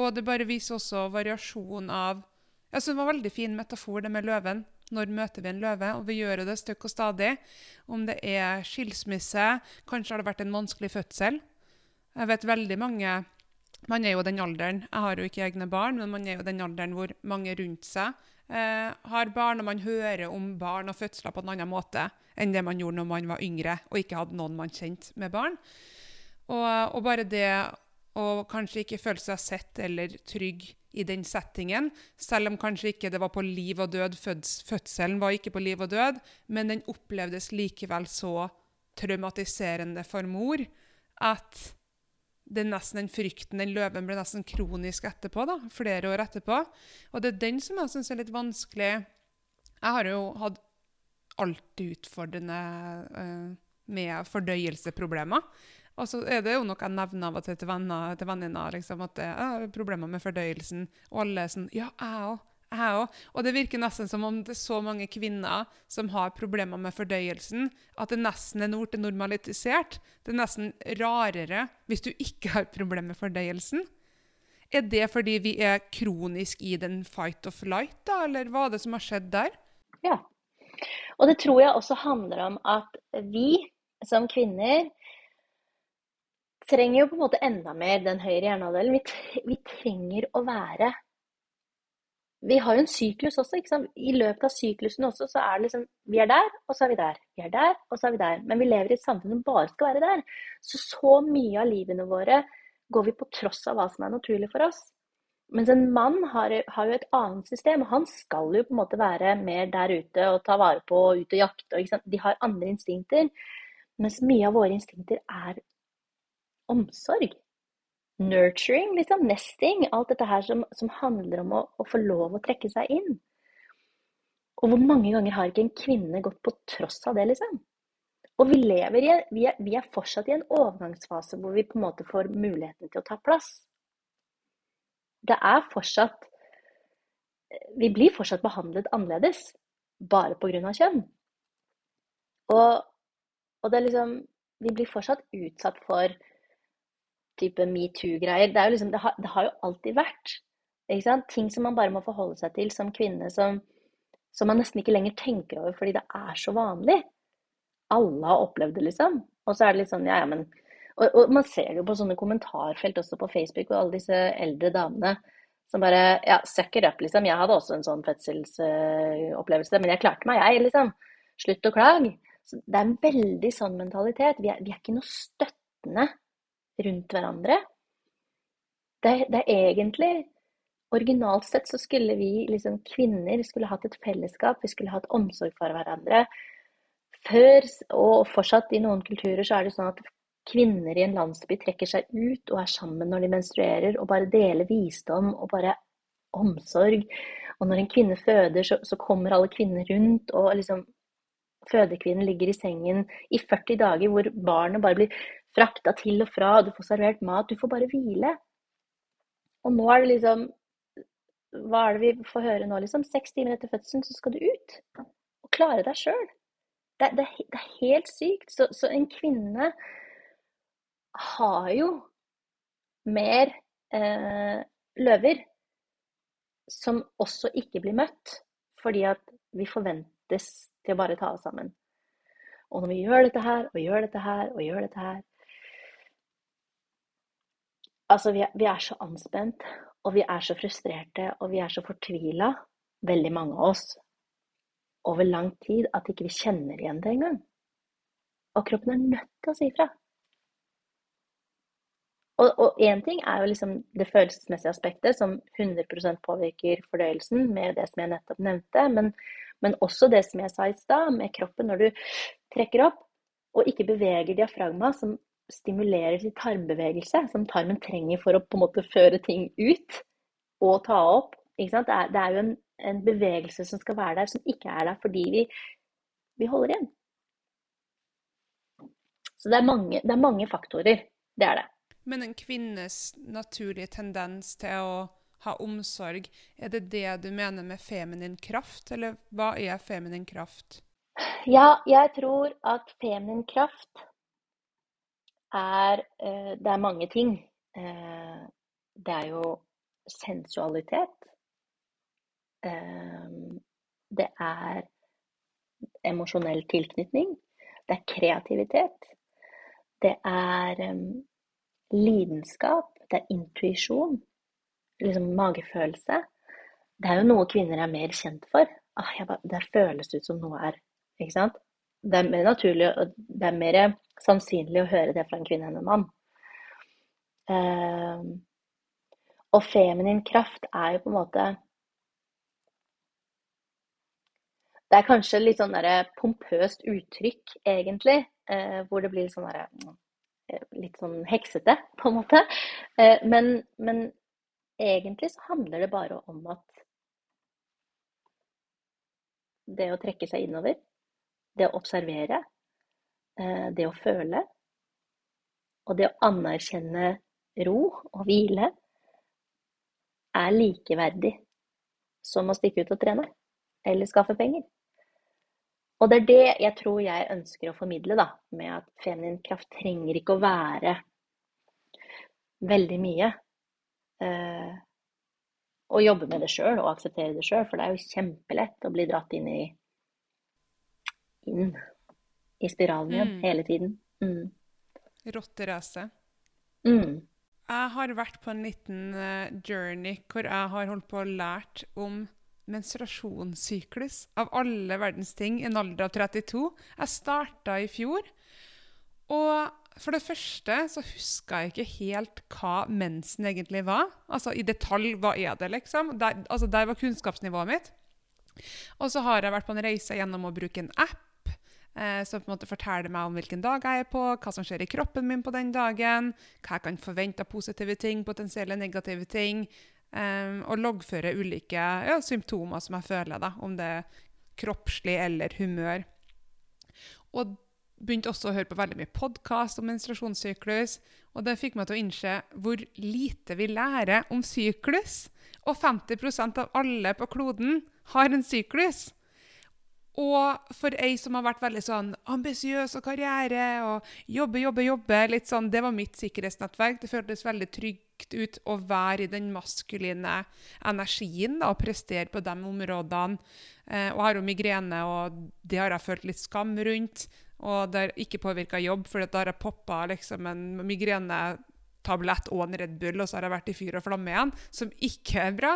Og det bare viser også variasjon av Jeg syns det var en veldig fin metafor, det med løven. Når møter vi en løve? Og vi gjør det støkk og stadig. Om det er skilsmisse, kanskje har det vært en vanskelig fødsel. Jeg vet veldig mange Man er jo den alderen Jeg har jo ikke egne barn, men man er jo den alderen hvor mange rundt seg eh, har barn, og man hører om barn og fødsler på en annen måte enn det man gjorde når man var yngre og ikke hadde noen man kjente med barn. Og, og bare det å kanskje ikke føle seg sett eller trygg i den settingen, selv om kanskje ikke det var på liv og død. Fødselen var ikke på liv og død, men den opplevdes likevel så traumatiserende for mor at det er nesten den frykten, den løven, ble nesten kronisk etterpå, da, flere år etterpå. Og det er den som jeg syns er litt vanskelig. Jeg har jo hatt alltid utfordrende uh, med fordøyelseproblemer. Og så er det jo noe jeg nevner av og til til venner, liksom, at det er problemer med fordøyelsen. Og alle er sånn Ja, jeg òg jeg òg. Og det virker nesten som om det er så mange kvinner som har problemer med fordøyelsen, at det nesten er blitt normalisert. Det er nesten rarere hvis du ikke har problemer med fordøyelsen. Er det fordi vi er kronisk i den fight of light, da, eller hva er det som har skjedd der? Ja. Og det tror jeg også handler om at vi som kvinner trenger jo på en måte enda mer den høyre hjernehalvdelen. Vi, vi trenger å være vi har jo en syklus også. ikke sant? I løpet av syklusen også, så er det liksom Vi er der, og så er vi der. Vi er der, og så er vi der. Men vi lever i et samfunn som bare skal være der. Så så mye av livene våre går vi på tross av hva som er naturlig for oss. Mens en mann har, har jo et annet system, og han skal jo på en måte være mer der ute og ta vare på og ut og jakte. Ikke sant? De har andre instinkter. Mens mye av våre instinkter er omsorg nurturing, liksom, nesting. Alt dette her som, som handler om å, å, få lov å trekke seg inn. Og hvor mange ganger har ikke en kvinne gått på tross av det, liksom? Og vi lever i, vi er, vi er fortsatt i en overgangsfase hvor vi på en måte får muligheten til å ta plass. Det er fortsatt Vi blir fortsatt behandlet annerledes bare pga. kjønn. Og, og det er liksom Vi blir fortsatt utsatt for type metoo-greier. Det, liksom, det, det, har jo alltid vært. Ting som man bare må forholde seg til som kvinne, som, som, man nesten ikke lenger tenker over fordi det er så vanlig. Alle har opplevd det, liksom. Og så er det litt sånn, ja, ja, men og, og, man ser jo på sånne kommentarfelt også på Facebook, og alle disse eldre damene som bare Ja, sucker up, liksom. Jeg hadde også en sånn fødselsopplevelse, men jeg klarte meg, jeg, liksom. Slutt å klage. Det er en veldig sånn mentalitet. Vi er, vi er ikke noe støttende rundt hverandre. Det, det er egentlig Originalt sett så skulle vi liksom, kvinner skulle hatt et fellesskap, vi skulle hatt omsorg for hverandre. før, og fortsatt i noen kulturer, så er det sånn at kvinner i en landsby trekker seg ut og er sammen når de menstruerer, og bare deler visdom og bare omsorg. Og når en kvinne føder, så, så kommer alle kvinner rundt, og liksom Fødekvinnen ligger i sengen i 40 dager hvor barnet bare blir frakta til og fra, du får servert mat, du får bare hvile. Og nå er det liksom Hva er det vi får høre nå, liksom? Seks timer etter fødselen så skal du ut og klare deg sjøl. Det, det, det, er helt sykt. Så, så en kvinne har jo mer eh, løver som også ikke blir møtt, fordi at vi forventes til å bare ta oss sammen. Og når vi gjør dette her og gjør dette her og gjør dette her Altså, vi er, vi er så anspent, og vi er så frustrerte, og vi er så fortvila, veldig mange av oss, over lang tid, at ikke vi kjenner igjen det engang. Og kroppen er nødt til å si ifra. Og én ting er jo liksom det følelsesmessige aspektet, som 100% påvirker fordøyelsen, med det som jeg nettopp nevnte. Men, men også det som jeg sa i stad, med kroppen. Når du trekker opp og ikke beveger diafragma, som stimulerer til tarmbevegelse, som tarmen trenger for å på en måte føre ting ut og ta opp. Det er, det, er, jo en, en, bevegelse som skal være der, som ikke er der fordi vi, vi holder igjen. Så det er, mange, det er mange faktorer. Det er det. Men en kvinnes naturlige tendens til å ha omsorg, er det det du mener med feminin kraft, eller hva er feminin kraft? Ja, jeg tror at feminin kraft er eh, Det er mange ting. Eh, det er jo sensualitet. Eh, det er emosjonell tilknytning. Det er kreativitet. Det er lidenskap, det er intuisjon, liksom magefølelse. Det er jo noe kvinner er mer kjent for. Ah, bare, det føles ut som noe er Ikke sant? Det er mer naturlig, det er mer sannsynlig å høre det fra en kvinne enn en mann. Uh, og feminin kraft er jo på en måte Det er kanskje litt sånn pompøst uttrykk, egentlig, uh, hvor det blir sånn derre Eh, litt sånn heksete, på en måte. Eh, men, men egentlig så handler det bare om at det å trekke seg innover, det å observere, eh, det å føle, og det å anerkjenne ro og hvile, er likeverdig som å stikke ut og trene eller skaffe penger. Og det er det jeg tror jeg ønsker å formidle, da, med at feminin kraft trenger ikke å være veldig mye. Eh, og jobbe med det sjøl og akseptere det sjøl, for det er jo kjempelett å bli dratt inn i, inn i spiralen igjen mm. hele tiden. Mm. Rotteracet. Mm. Jeg har vært på en liten uh, journey hvor jeg har holdt på og lært om menstruasjonssyklus av alle verdens ting i en alder av 32. Jeg starta i fjor. Og for det første så huska jeg ikke helt hva mensen egentlig var. Altså i detalj, hva er det, liksom? Der, altså, der var kunnskapsnivået mitt. Og så har jeg vært på en reise gjennom å bruke en app eh, som på en måte forteller meg om hvilken dag jeg er på, hva som skjer i kroppen min på den dagen, hva jeg kan forvente av positive ting, potensielle negative ting. Um, og loggføre ulike ja, symptomer som jeg føler, da, om det er kroppslig eller humør. Og begynte også å høre på veldig mye podkast om menstruasjonssyklus. Og det fikk meg til å innse hvor lite vi lærer om syklus. Og 50% av alle på kloden har en syklus. Og for ei som har vært veldig sånn ambisiøs og karriere og jobbe, jobbe, jobbe litt sånn, Det var mitt sikkerhetsnettverk. Det føltes veldig trygt ut å være i den maskuline energien da, og prestere på de områdene. Eh, og har jo migrene, og det har jeg følt litt skam rundt. Og det har ikke påvirka jobb, for da har jeg poppa liksom en migrene-tablett og en Red Bull, og så har jeg vært i fyr og flamme igjen, som ikke er bra.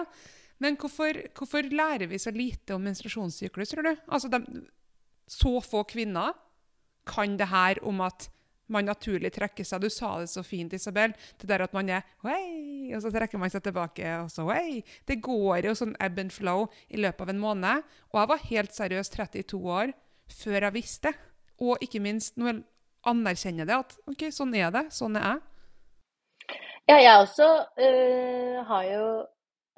Men hvorfor, hvorfor, lærer vi så lite om menstruasjonssyklus, tror du? Altså, de, så få kvinner kan det her om at man naturlig trekker seg. Du sa det så fint, Isabel. Det der at man er Hei! Og så trekker man seg tilbake, og så Hei! Det går jo sånn ebb and flow i løpet av en måned. Og jeg var helt seriøst 32 år før jeg visste og ikke minst nå anerkjenne det, at OK, sånn er det, sånn er jeg. Ja, jeg også øh, har jo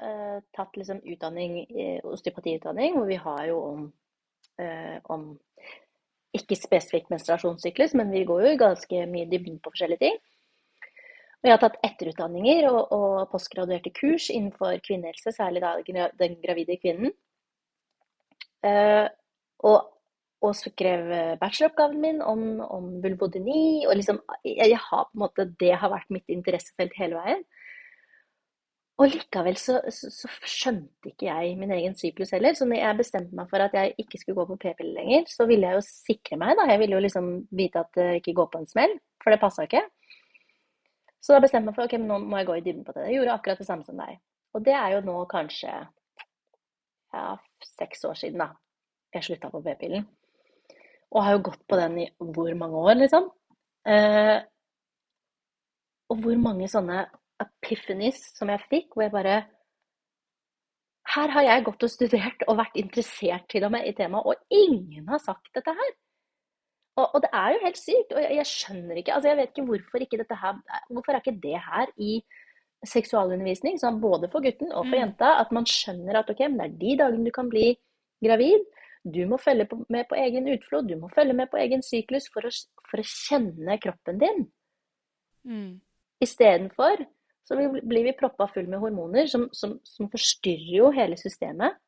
øh, tatt liksom utdanning, osteopatiutdanning, hvor vi har jo om, eh, om ikke spesifikt menstruasjonssyklus, men vi går jo ganske mye dybden på forskjellige ting. Og jeg har tatt etterutdanninger og, og postgraduerte kurs innenfor kvinnehelse, særlig da den gravide kvinnen. Eh, og, og, skrev bacheloroppgaven min om, om vulvodyni. Og liksom, jeg, jeg har på en måte, det har vært mitt interessefelt hele veien. Og likevel så, så, så, skjønte ikke jeg min egen syklus heller. Så når jeg bestemte meg for at jeg ikke skulle gå på p-piller lenger, så ville jeg jo sikre meg, da. Jeg ville jo liksom vite at det ikke går på en smell, for det passa ikke. Så da bestemte jeg meg for ok, nå må jeg gå i dybden på det. Jeg gjorde akkurat det samme som deg. Og det er jo nå kanskje ja, seks år siden, da. Jeg slutta på p-pillen. Og har jo gått på den i hvor mange år, liksom. Eh, og hvor mange sånne epiphanies som jeg fikk, hvor jeg bare Her har jeg gått og studert og vært interessert til og med i temaet, og ingen har sagt dette her. Og, og det er jo helt sykt. Og jeg, jeg, skjønner ikke altså Jeg vet ikke hvorfor ikke dette her Hvorfor er ikke det her i seksualundervisning, sånn både for gutten og for mm. jenta, at man skjønner at ok, men det er de dagene du kan bli gravid. Du må følge med på egen utflod, du må følge med på egen syklus for å, for å kjenne kroppen din. Mm. Istedenfor så blir vi proppa full med hormoner som, som, som, forstyrrer jo hele systemet.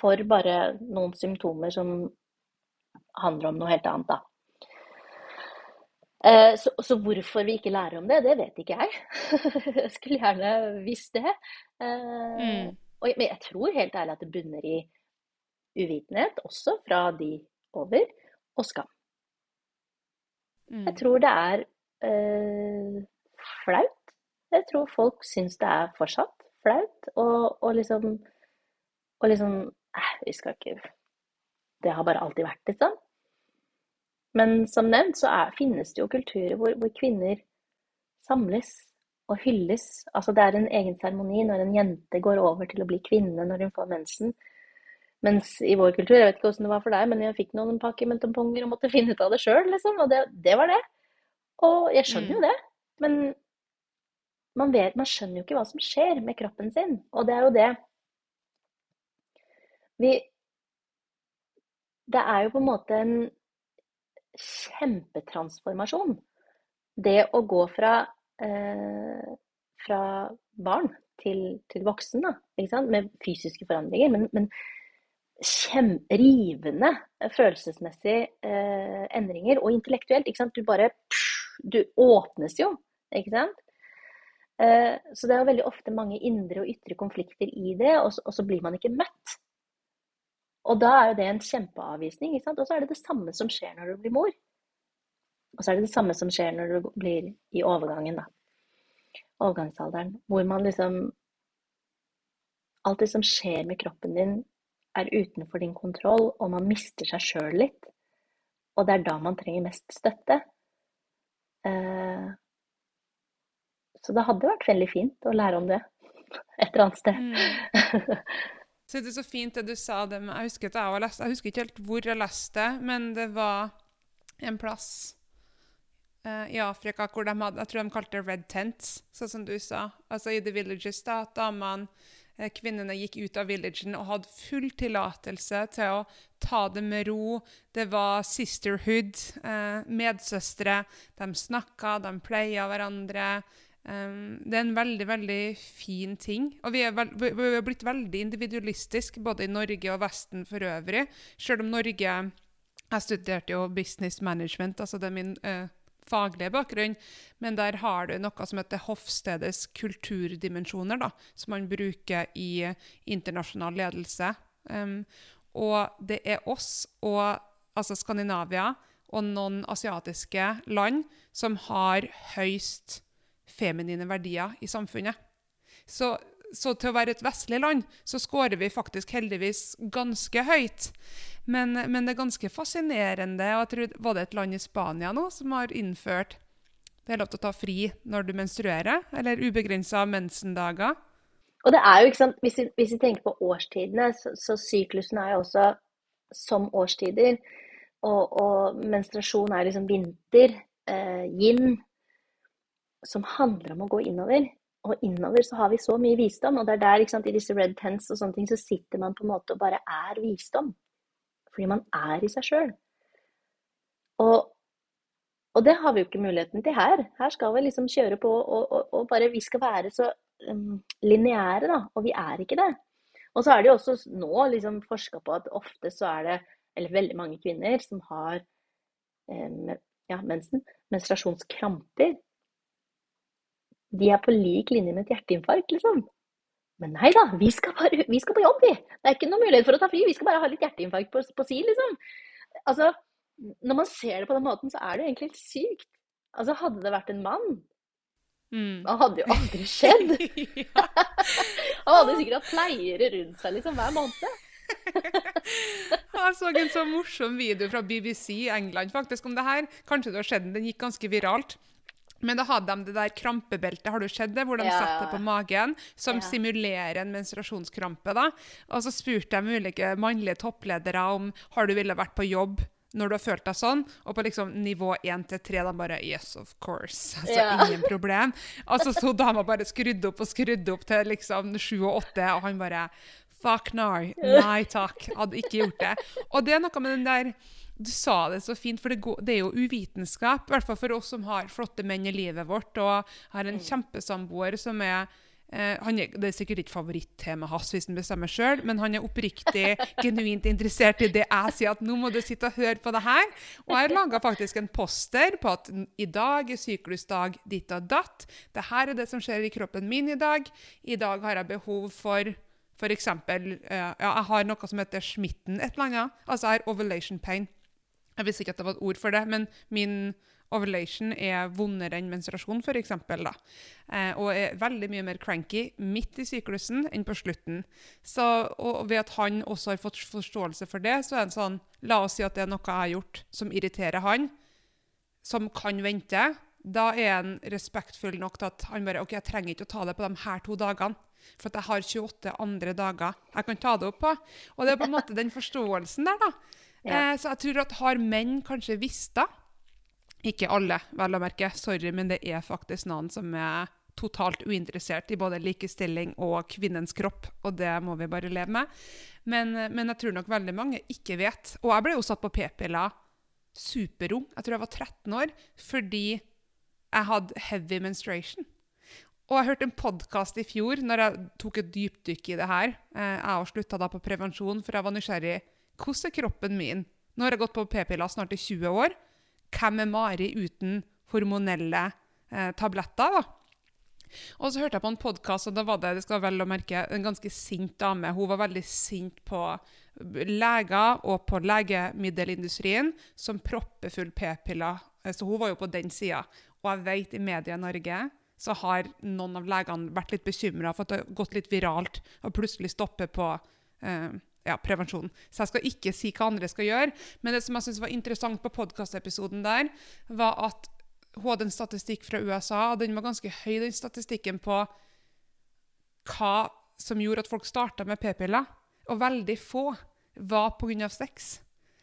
For bare noen symptomer som handler om noe helt annet, da. Eh, så, så, hvorfor vi ikke lærer om det, det vet ikke jeg. jeg skulle gjerne visst det. Eh, mm. Men jeg tror helt ærlig at det bunner i uvitenhet, også fra de over, og skam. Mm. Jeg tror det er eh, flaut. Jeg tror folk syns det er fortsatt flaut. Og, og liksom Og liksom eh, Vi skal ikke Det har bare alltid vært liksom. Men som nevnt så er, finnes det jo kulturer hvor, hvor, kvinner samles og hylles. Altså det er en egen seremoni når en jente går over til å bli kvinne når hun får mensen. Mens i vår kultur, jeg vet ikke hvordan det var for deg, men jeg fikk noen pakker med tamponger og måtte finne ut av det sjøl, liksom. Og det, det, var det. Og jeg skjønner jo mm. det. Men man, vet, man skjønner jo ikke hva som skjer med kroppen sin. Og det er jo det Vi Det er jo på en måte en kjempetransformasjon. Det å gå fra, eh, fra barn til, til voksen, da, med fysiske forandringer. Men, men kjem, rivende følelsesmessige eh, endringer. Og intellektuelt. Du bare Du åpnes jo, ikke sant? Eh, så det er jo veldig ofte mange indre og ytre konflikter i det, og så, blir man ikke møtt. Og da er jo det en kjempeavvisning. ikke sant? Og så er det det samme som skjer når du blir mor. Og så er det det samme som skjer når du blir i overgangen, da. Overgangsalderen. Hvor man liksom Alt det som skjer med kroppen din, er utenfor din kontroll, og man mister seg sjøl litt. Og det er da man trenger mest støtte. Eh, så det hadde vært veldig fint å lære om det et eller annet sted. Mm. Så det er så fint det du sa det med Jeg husker, jeg, lest, jeg husker ikke helt hvor jeg leste, det, men det var en plass uh, i Afrika hvor de hadde Jeg tror de kalte det red tents, sånn som du sa. Altså i The Villages, da, at damene eh, Kvinnene gikk ut av villagen og hadde full tillatelse til å ta det med ro. Det var sisterhood, eh, medsøstre. De snakka, de pleia hverandre. Um, det er en veldig veldig fin ting. Og vi er, vi er, blitt veldig individualistiske både i Norge og Vesten for øvrig. Selv om Norge Jeg studerte jo business management, altså det er min uh, faglige bakgrunn. Men der har du noe som heter hoffstedets kulturdimensjoner, da, som man bruker i internasjonal ledelse. Um, og det er oss og altså Skandinavia og noen asiatiske land som har høyst feminine verdier i samfunnet. Så, så, til å være et vestlig land så scorer vi faktisk heldigvis ganske høyt. Men, men, det er ganske fascinerende. og jeg tror, Var det et land i Spania nå som har innført det er lov til å ta fri når du menstruerer, eller ubegrensa mensendager? Og det er jo, ikke sant, Hvis vi, hvis vi tenker på årstidene, så, så syklusen er jo også som årstider. og, og menstruasjon er liksom vinter, eh, yin, som handler om å gå innover. Og innover så har vi så mye visdom, og det er der, sant, i disse red tents og sånne ting, så sitter man på en måte og bare er visdom. Fordi man er i seg sjøl. Og, og, det har vi jo ikke muligheten til her. Her skal vi liksom kjøre på, og, og, og bare vi skal være så um, lineære, da. Og vi er ikke det. Og så er det jo også nå liksom forska på at ofte så er det, eller veldig mange kvinner, som har um, ja, mensen, menstruasjonskramper de er på lik linje med et hjerteinfarkt, liksom. Men nei da, vi skal, bare, vi skal på jobb, vi. Det er ikke noen mulighet for å ta fri. Vi skal bare ha litt hjerteinfarkt på, på si, liksom. Altså, når man ser det på den måten, så er det egentlig helt sykt. Altså, hadde det vært en mann mm. Det hadde jo aldri skjedd. Han hadde sikkert hatt pleiere rundt seg liksom hver måned. jeg så en så morsom video fra BBC i England faktisk om det her. Kanskje du har sett den, den gikk ganske viralt. Men da hadde de det der krampebeltet, har du sett det? Hvor de ja. setter det på magen, som ja. simulerer en menstruasjonskrampe. da. Og så spurte de ulike mannlige toppledere om har du ville vært på jobb når du har følt deg sånn, og på liksom nivå 1 til 3 de bare Yes, of course. Altså, ja. ingen problem. Altså, så dama bare skrudd opp og skrudd opp til liksom 7 og 8, og han bare Fuck no. Nei takk. Hadde ikke gjort det. Og det er noe med den der du sa det så fint, for det, går, det, er jo uvitenskap. I hvert fall for oss som har flotte menn i livet vårt, og har en mm. kjempesamboer som er eh, er, Det er sikkert ikke favorittemaet hans hvis han bestemmer sjøl, men han er oppriktig, genuint interessert i det jeg sier, at nå må du sitte og høre på det her. Og jeg har laga faktisk en poster på at i dag er syklusdag ditt og datt. Det her er det som skjer i kroppen min i dag. I dag har jeg behov for F.eks. Uh, ja, jeg har noe som heter smitten et eller annet. Altså jeg har ovulation pain. Jeg visste ikke at det var et ord for det, men min ovulation er vondere enn menstruasjon, f.eks. Eh, og er veldig mye mer cranky midt i syklusen enn på slutten. Så, og ved at han også har fått forståelse for det, så er det sånn La oss si at det er noe jeg har gjort som irriterer han, som kan vente. Da er han respektfull nok til at han bare OK, jeg trenger ikke å ta det på de her to dagene. For at jeg har 28 andre dager jeg kan ta det opp på. Og det er på en måte den forståelsen der, da. Ja. Eh, så jeg tror at har menn kanskje visst da Ikke alle, vel å merke. Sorry, men det er faktisk noen som er totalt uinteressert i både likestilling og kvinnens kropp, og det må vi bare leve med. Men, men jeg tror nok veldig mange ikke vet. Og jeg ble jo satt på p-piller superung. Jeg tror jeg var 13 år fordi jeg hadde heavy menstruation. Og jeg hørte en podkast i fjor når jeg tok et dypdykk i det her. Eh, jeg har slutta da på prevensjon, for jeg var nysgjerrig hvordan er kroppen min? Nå har jeg gått på p-piller snart i 20 år. Hvem er Mari uten hormonelle eh, tabletter? da? Og så hørte jeg på en podkast, og da var det det skal vel å merke, en ganske sint dame. Hun var veldig sint på leger og på legemiddelindustrien som propper full p-piller. Eh, så hun var jo på den sida. Og jeg vet i media i Norge så har noen av legene vært litt bekymra for at det har gått litt viralt og plutselig stopper på eh, ja, prevensjon. Så jeg skal ikke si hva andre skal gjøre. Men det som jeg synes var interessant på podkastepisoden der, var at hun hadde en statistikk fra USA, og den var ganske høy, den statistikken på hva som gjorde at folk starta med p-piller. Og veldig få var pga. sex.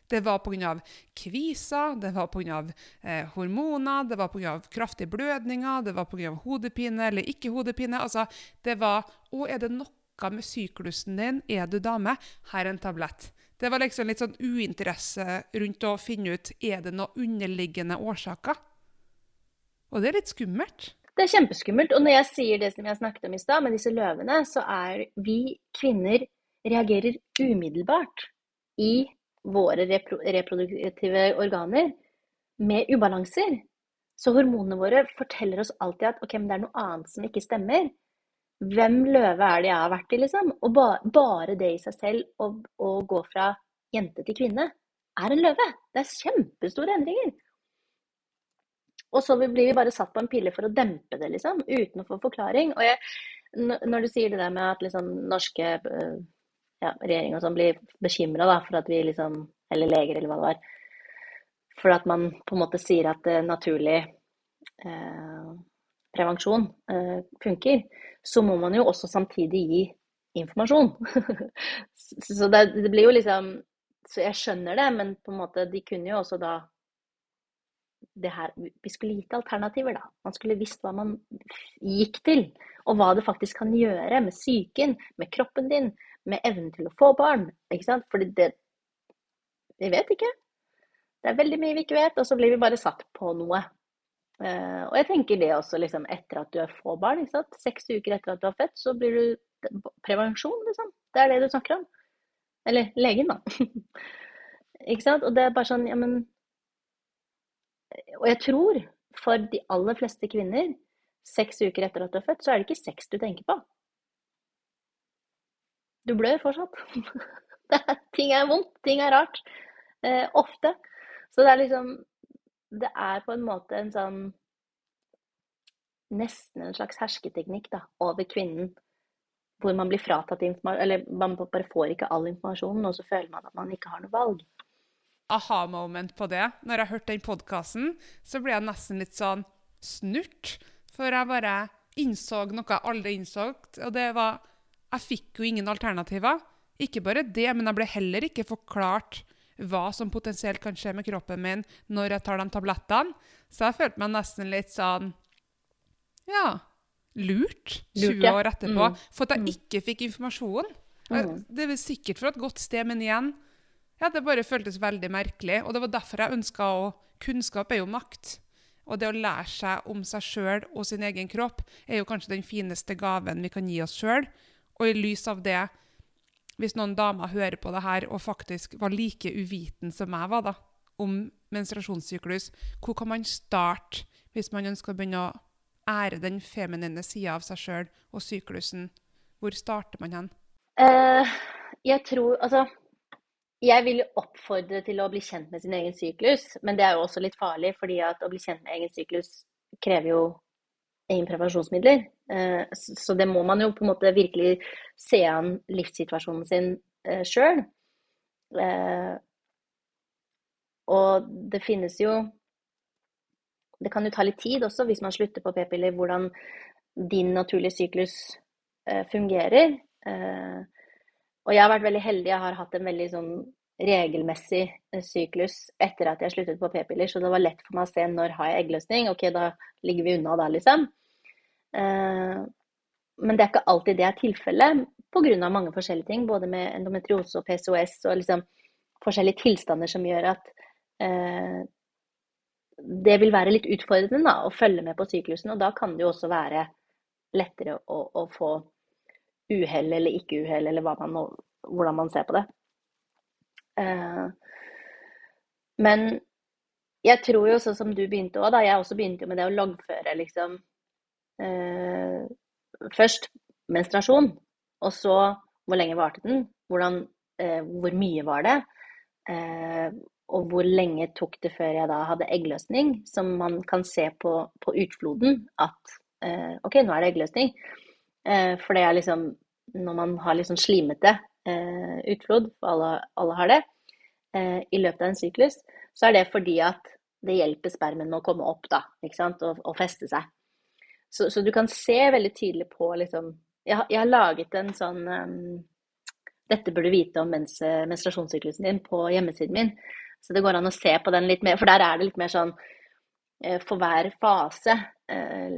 Det var pga. kviser, det var pga. Eh, hormoner, det var pga. kraftige blødninger, det var pga. hodepine eller ikke hodepine. Altså, det var Å, er det noe noe med syklusen din. Er du dame? Her er en tablett. Det var liksom litt sånn uinteresse rundt å finne ut er det noen underliggende årsaker. Og det er litt skummelt. Det er kjempeskummelt. Og når jeg sier det som jeg snakket om i stad, med disse løvene, så er vi kvinner reagerer umiddelbart i våre repro reproduktive organer med ubalanser. Så hormonene våre forteller oss alltid at ok, men det er noe annet som ikke stemmer. Hvem løve er det jeg har vært i, liksom? Og ba, bare det i seg selv, å, gå fra jente til kvinne, er en løve. Det er kjempestore endringer. Og så blir vi bare satt på en pille for å dempe det, liksom, uten å få forklaring. Og jeg, når du sier det der med at liksom norske øh, ja, regjeringer og sånn blir bekymra for at vi liksom Eller leger, eller hva det var. For at man på en måte sier at det naturlig eh, prevensjon eh, funker, så må man jo også samtidig gi informasjon. så det, det, blir jo liksom så jeg skjønner det, men på en måte, de kunne jo også da det her, Vi skulle gitt alternativer, da. Man skulle visst hva man gikk til. Og hva det faktisk kan gjøre med psyken, med kroppen din, med evnen til å få barn. Ikke sant? Fordi det Vi vet ikke. Det er veldig mye vi ikke vet, og så blir vi bare satt på noe. Uh, og jeg tenker det også liksom, etter at du får barn. Ikke sant? Seks uker etter at du har født, så blir du prevensjon, liksom. Det er det du snakker om. Eller legen, da. ikke sant? Og det er bare sånn, ja, men Og jeg tror for de aller fleste kvinner, seks uker etter at du er født, så er det ikke sex du tenker på. Du blør fortsatt. ting er vondt, ting er rart. Eh, ofte. Så det er liksom Det er på en måte en sånn Nesten en slags hersketeknikk da, over kvinnen hvor man blir fratatt informasjon, eller man bare får ikke all informasjonen, og så føler man at man ikke har noe valg. Aha-moment på det. Når jeg hørte den podkasten, så ble jeg nesten litt sånn snurt. For jeg bare innså noe jeg aldri innså, og det var Jeg fikk jo ingen alternativer. Ikke bare det, men jeg ble heller ikke forklart hva som potensielt kan skje med kroppen min når jeg tar de tablettene. Så jeg følte meg nesten litt sånn Ja, lurt 20 år etterpå. Mm. For at jeg mm. ikke fikk informasjon. Mm. Det er sikkert for et godt sted, men igjen ja, Det bare føltes veldig merkelig. Og det var derfor jeg ønska å Kunnskap er jo makt. Og det å lære seg om seg sjøl og sin egen kropp er jo kanskje den fineste gaven vi kan gi oss sjøl. Og i lys av det, hvis noen damer hører på det her og faktisk var like uviten som jeg var da, om menstruasjonssyklus, hvor kan man starte hvis man ønsker å begynne å ære den feminine sida av seg sjøl og syklusen? Hvor starter man hen? Uh, jeg tror Altså, jeg vil oppfordre til å bli kjent med sin egen syklus, men det er jo også litt farlig, fordi at å bli kjent med egen syklus krever jo ingen prevensjonsmidler. Uh, så det må man jo på en måte virkelig se an livssituasjonen sin uh, sjøl. Uh, og det finnes jo det kan jo ta litt tid også, hvis man slutter på p-piller, hvordan din naturlige syklus eh, fungerer. Eh, og jeg har vært veldig heldig. Jeg har hatt en veldig sånn regelmessig eh, syklus etter at jeg sluttet på p-piller, så det var lett for meg å se når har jeg eggløsning. Ok, da ligger vi unna da, liksom. Eh, men det er ikke alltid det er tilfellet pga. mange forskjellige ting, både med endometriose og PCOS og liksom forskjellige tilstander som gjør at eh, det vil være litt utfordrende da, å følge med på syklusen. Og da kan det jo også være lettere å, å få uhell eller ikke uhell, eller man, hvordan man ser på det. Eh, men jeg tror jo sånn som du begynte òg, da. Jeg også begynte med det å loggføre liksom Først menstruasjon, og så hvor lenge varte den? Hvordan, uh, hvor mye var det? og hvor lenge tok det før jeg da hadde eggløsning, som man kan se på, på utfloden at eh, OK, nå er det eggløsning. Eh, for det er liksom Når man har sånn slimete eh, utflod, for alle, alle har det, eh, i løpet av en syklus, så er det fordi at det hjelper spermen med å komme opp da, og, og feste seg. Så, så, du kan se veldig tydelig på liksom Jeg, jeg har laget en sånn um, dette burde du vite om mens, menstruasjonssyklusen din på hjemmesiden min. Så det går an å se på den litt mer, for der er det litt mer sånn eh, for hver fase eh,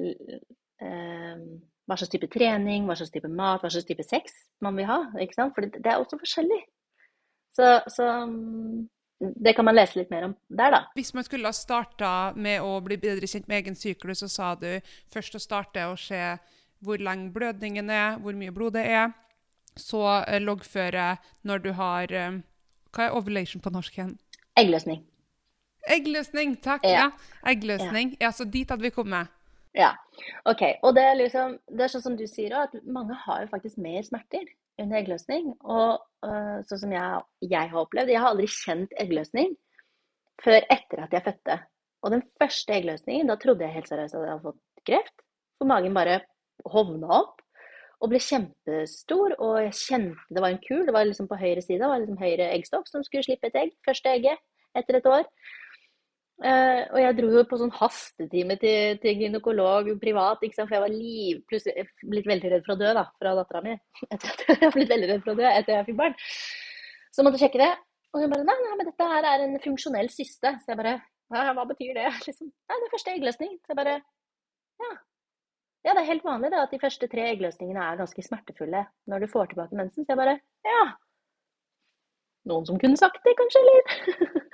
eh, hva slags type trening, hva slags type mat, hva slags type sex man vil ha. ikke sant? For det, er også forskjellig. Så, så, mm, det kan man lese litt mer om der, da. Hvis man skulle ha starta med å bli bedre kjent med egen syklus, så sa du først å starte å se hvor lenge blødningen er, hvor mye blod det er. Så loggføre når du har Hva er ovulation på norsk igjen? Eggløsning. Eggløsning, takk. Ja. ja. Eggløsning. Ja. ja, så dit hadde vi kommet. Ja. OK. Og det er liksom Det er sånn som du sier at mange har jo faktisk mer smerter under eggløsning. Og uh, sånn som jeg, jeg, har opplevd Jeg har aldri kjent eggløsning før etter at jeg fødte. Og den første eggløsningen, da trodde jeg helt seriøst at jeg hadde fått kreft. For magen bare hovna opp og ble kjempestor. Og jeg kjente det var en kul. Det var liksom på høyre side. Det var liksom høyre eggstokk som skulle slippe et egg. Første egget etter et år. Uh, og jeg dro jo på sånn hastetime til, til gynekolog privat, for jeg var liv, plutselig blitt veldig redd for å dø da, fra dattera mi. Etter at jeg blitt veldig redd for å dø etter jeg fikk barn. Så jeg måtte sjekke det. Og hun bare nei, nei, men dette her er en funksjonell syste. Så jeg bare hva betyr det? Liksom, nei, det er første eggløsning. Så jeg bare ja. Ja, det er helt vanlig det, at de første tre eggløsningene er ganske smertefulle når du får tilbake mensen. Så jeg bare ja. Noen som kunne sagt det, kanskje, eller?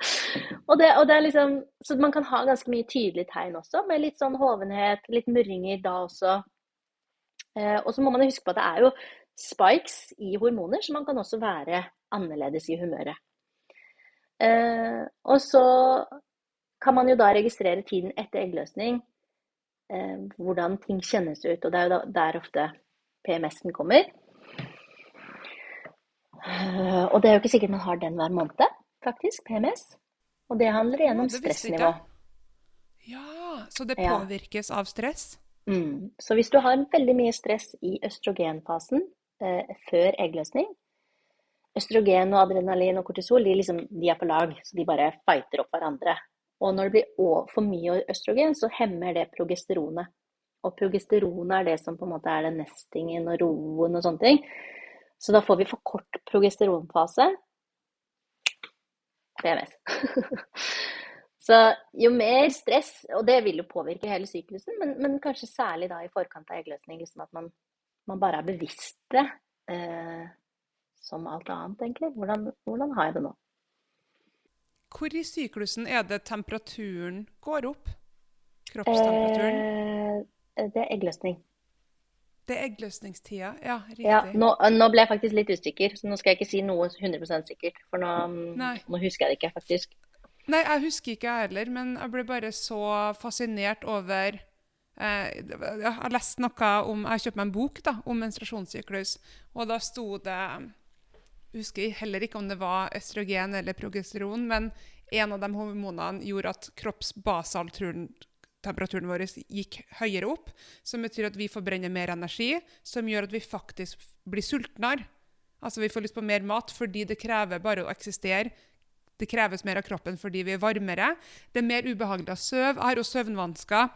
og, det, og det er liksom Så man kan ha ganske mye tydelige tegn også, med litt sånn hovenhet, litt murringer da også. Eh, og så må man huske på at det er jo spikes i hormoner, så man kan også være annerledes i humøret. Eh, og så kan man jo da registrere tiden etter eggløsning, eh, hvordan ting kjennes ut. Og det er jo der ofte PMS-en kommer. Eh, og det er jo ikke sikkert man har den hver måned, faktisk, PMS. Og det handler igjen om stressnivå. Ja, så det påvirkes ja. av stress? Mm. Så hvis du har veldig mye stress i østrogenfasen eh, før eggløsning, Østrogen og adrenalin og kortisol de, liksom, de er på lag, så de bare fighter opp hverandre. Og når det blir for mye østrogen, så hemmer det progesteronet. Og progesteronet er det som på en måte er den nestingen og roen og sånne ting. Så da får vi for kort progesteronfase. PMS. så jo mer stress, og det vil jo påvirke hele syklusen, men, men kanskje særlig da i forkant av eggløsning, liksom at man, man, bare er bevisst det. Eh, som alt annet, egentlig. Hvordan, hvordan har jeg det nå? Hvor i syklusen er det temperaturen går opp? Kroppstemperaturen? Eh, det er eggløsning. Det er eggløsningstida, ja. Riktig. Ja, nå, nå, ble jeg faktisk litt usikker, så nå skal jeg ikke si noe 100 sikkert. For nå, nå, husker jeg det ikke, faktisk. Nei, jeg husker ikke jeg heller, men jeg ble bare så fascinert over eh, Jeg har lest noe om Jeg har kjøpt meg en bok da, om menstruasjonssyklus, og da sto det jeg husker heller ikke om det var østrogen eller progesteron, men en av de hormonene gjorde at kroppsbasaltemperaturen vår gikk høyere opp, som betyr at vi forbrenner mer energi, som gjør at vi faktisk blir sultnere. Altså vi får lyst på mer mat fordi det krever bare å eksistere. Det kreves mer av kroppen fordi vi er varmere. Det er mer ubehagelig å sove. Jeg har jo søvnvansker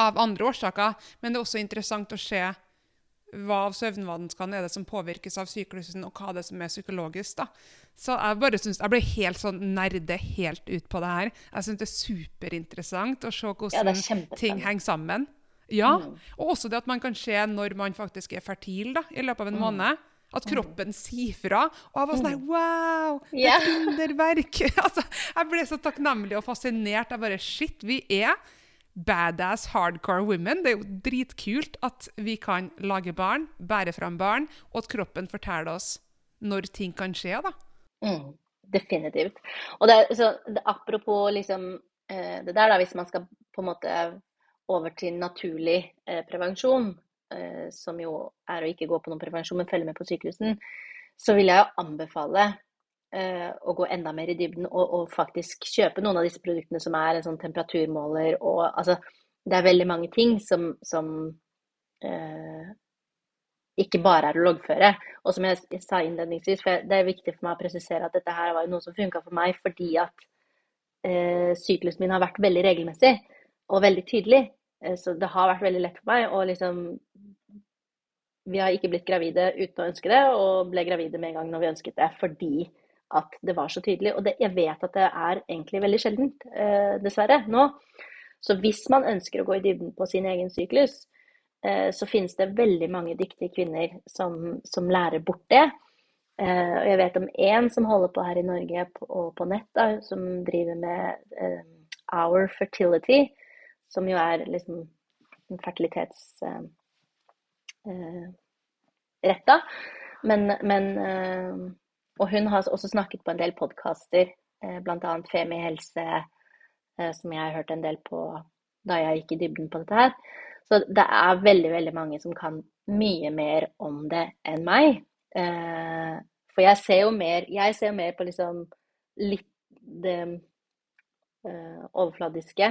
av andre årsaker, men det er også interessant å se hva av søvnvanskene er det som påvirkes av syklusen, og hva det er som er psykologisk. da. Så jeg bare synes, jeg ble helt sånn nerde helt ut på det her. Jeg syns det er superinteressant å se hvordan ja, ting henger sammen. Ja, mm. Og også det at man kan se når man faktisk er fertil da, i løpet av en mm. måned. At mm. kroppen sier fra. Og jeg var sånn mm. Wow! Det er et underverk! altså, jeg ble så takknemlig og fascinert. Jeg bare Shit, vi er badass hardcore women. Det er jo dritkult at vi kan lage barn, bære fram barn, og at kroppen forteller oss når ting kan skje. da. Mm, definitivt. Og det, så, det, apropos liksom, eh, det der, da, hvis man skal på en måte over til naturlig eh, prevensjon, eh, som jo er å ikke gå på noen prevensjon, men følge med på sykehusen, så vil jeg jo anbefale å gå enda mer i dybden og, og, faktisk kjøpe noen av disse produktene som er en sånn temperaturmåler og altså Det er veldig mange ting som, som eh, ikke bare er å loggføre. Og som jeg sa innledningsvis, for det er viktig for meg å presisere at dette her var noe som funka for meg fordi at eh, syklusen min har vært veldig regelmessig og veldig tydelig. Eh, så det har vært veldig lett for meg. å liksom Vi har ikke blitt gravide uten å ønske det, og ble gravide med en gang når vi ønsket det, fordi at det var så tydelig. Og det, jeg vet at det er egentlig veldig sjeldent, eh, dessverre, nå. Så hvis man ønsker å gå i dybden på sin egen syklus, eh, så finnes det veldig mange dyktige kvinner som, som lærer bort det. Eh, og jeg vet om én som holder på her i Norge og på nett, da, som driver med eh, Our Fertility, som jo er liksom fertilitetsretta. Eh, men, men eh, og hun har også snakket på en del podkaster, eh, bl.a. Femi helse, eh, som jeg har hørt en del på da jeg gikk i dybden på dette her. Så det er veldig, veldig mange som kan mye mer om det enn meg. Eh, for jeg ser jo mer, jeg ser mer på liksom litt det overfladiske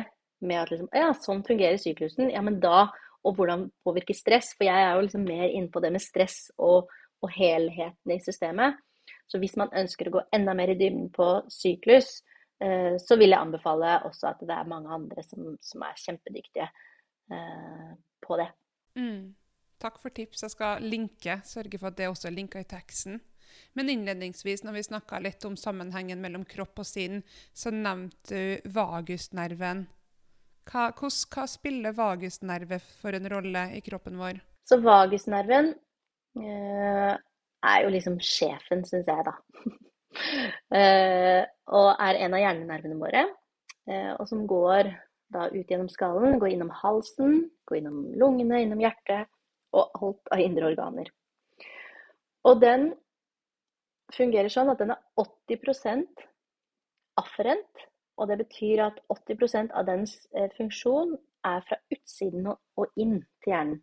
med at liksom Ja, sånn fungerer syklusen. Ja, men da Og hvordan påvirker stress? For jeg er jo liksom mer inne på det med stress og, og helheten i systemet. Så hvis man ønsker å gå enda mer i dybden på syklus, eh, så vil jeg anbefale også at det er mange andre som, som er kjempedyktige eh, på det. Mm. Takk for tips. Jeg skal linke, sørge for at det også er linka i teksten. Men innledningsvis, når vi snakka litt om sammenhengen mellom kropp og sinn, så nevnte du vagusnerven. Hva, hos, hva spiller vagusnerve for en rolle i kroppen vår? Så vagusnerven eh, er jo liksom sjefen, syns jeg, da. eh, og er en av hjernenervene våre. Eh, og som går da ut gjennom skallen, går innom halsen, går innom lungene, innom hjertet og alt av indre organer. Og den fungerer sånn at den er 80% afferent. Og det betyr at 80% av dens eh, funksjon er fra utsiden og inn til hjernen.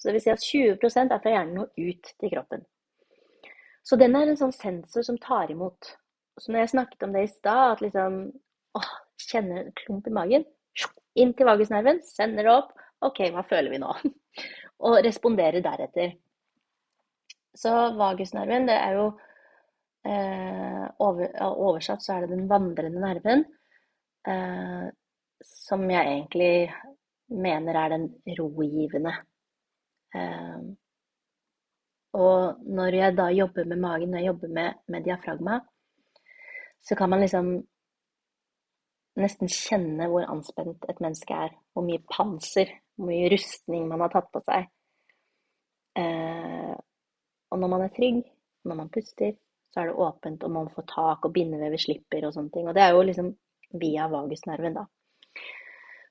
Så det vil si at 20 er fra hjernen og ut til kroppen. Så den er en sånn sensor som tar imot. Så når jeg snakket om det i stad, at liksom åh, kjenner en klump i magen, inn til vagusnerven, sender det opp. OK, hva føler vi nå? Og responderer deretter. Så vagusnerven, det er jo eh, over, Oversatt så er det den vandrende nerven. Eh, som jeg egentlig mener er den rogivende. Eh, og når jeg da jobber med magen, når jeg jobber med, med diafragma, så kan man liksom nesten kjenne hvor anspent et menneske er. Hvor mye panser, hvor mye rustning man har tatt på seg. Eh, og når man er trygg, når man puster, så er det åpent, og man får tak, og bindevevet slipper og sånne ting. Og det er jo liksom via vagusnerven, da.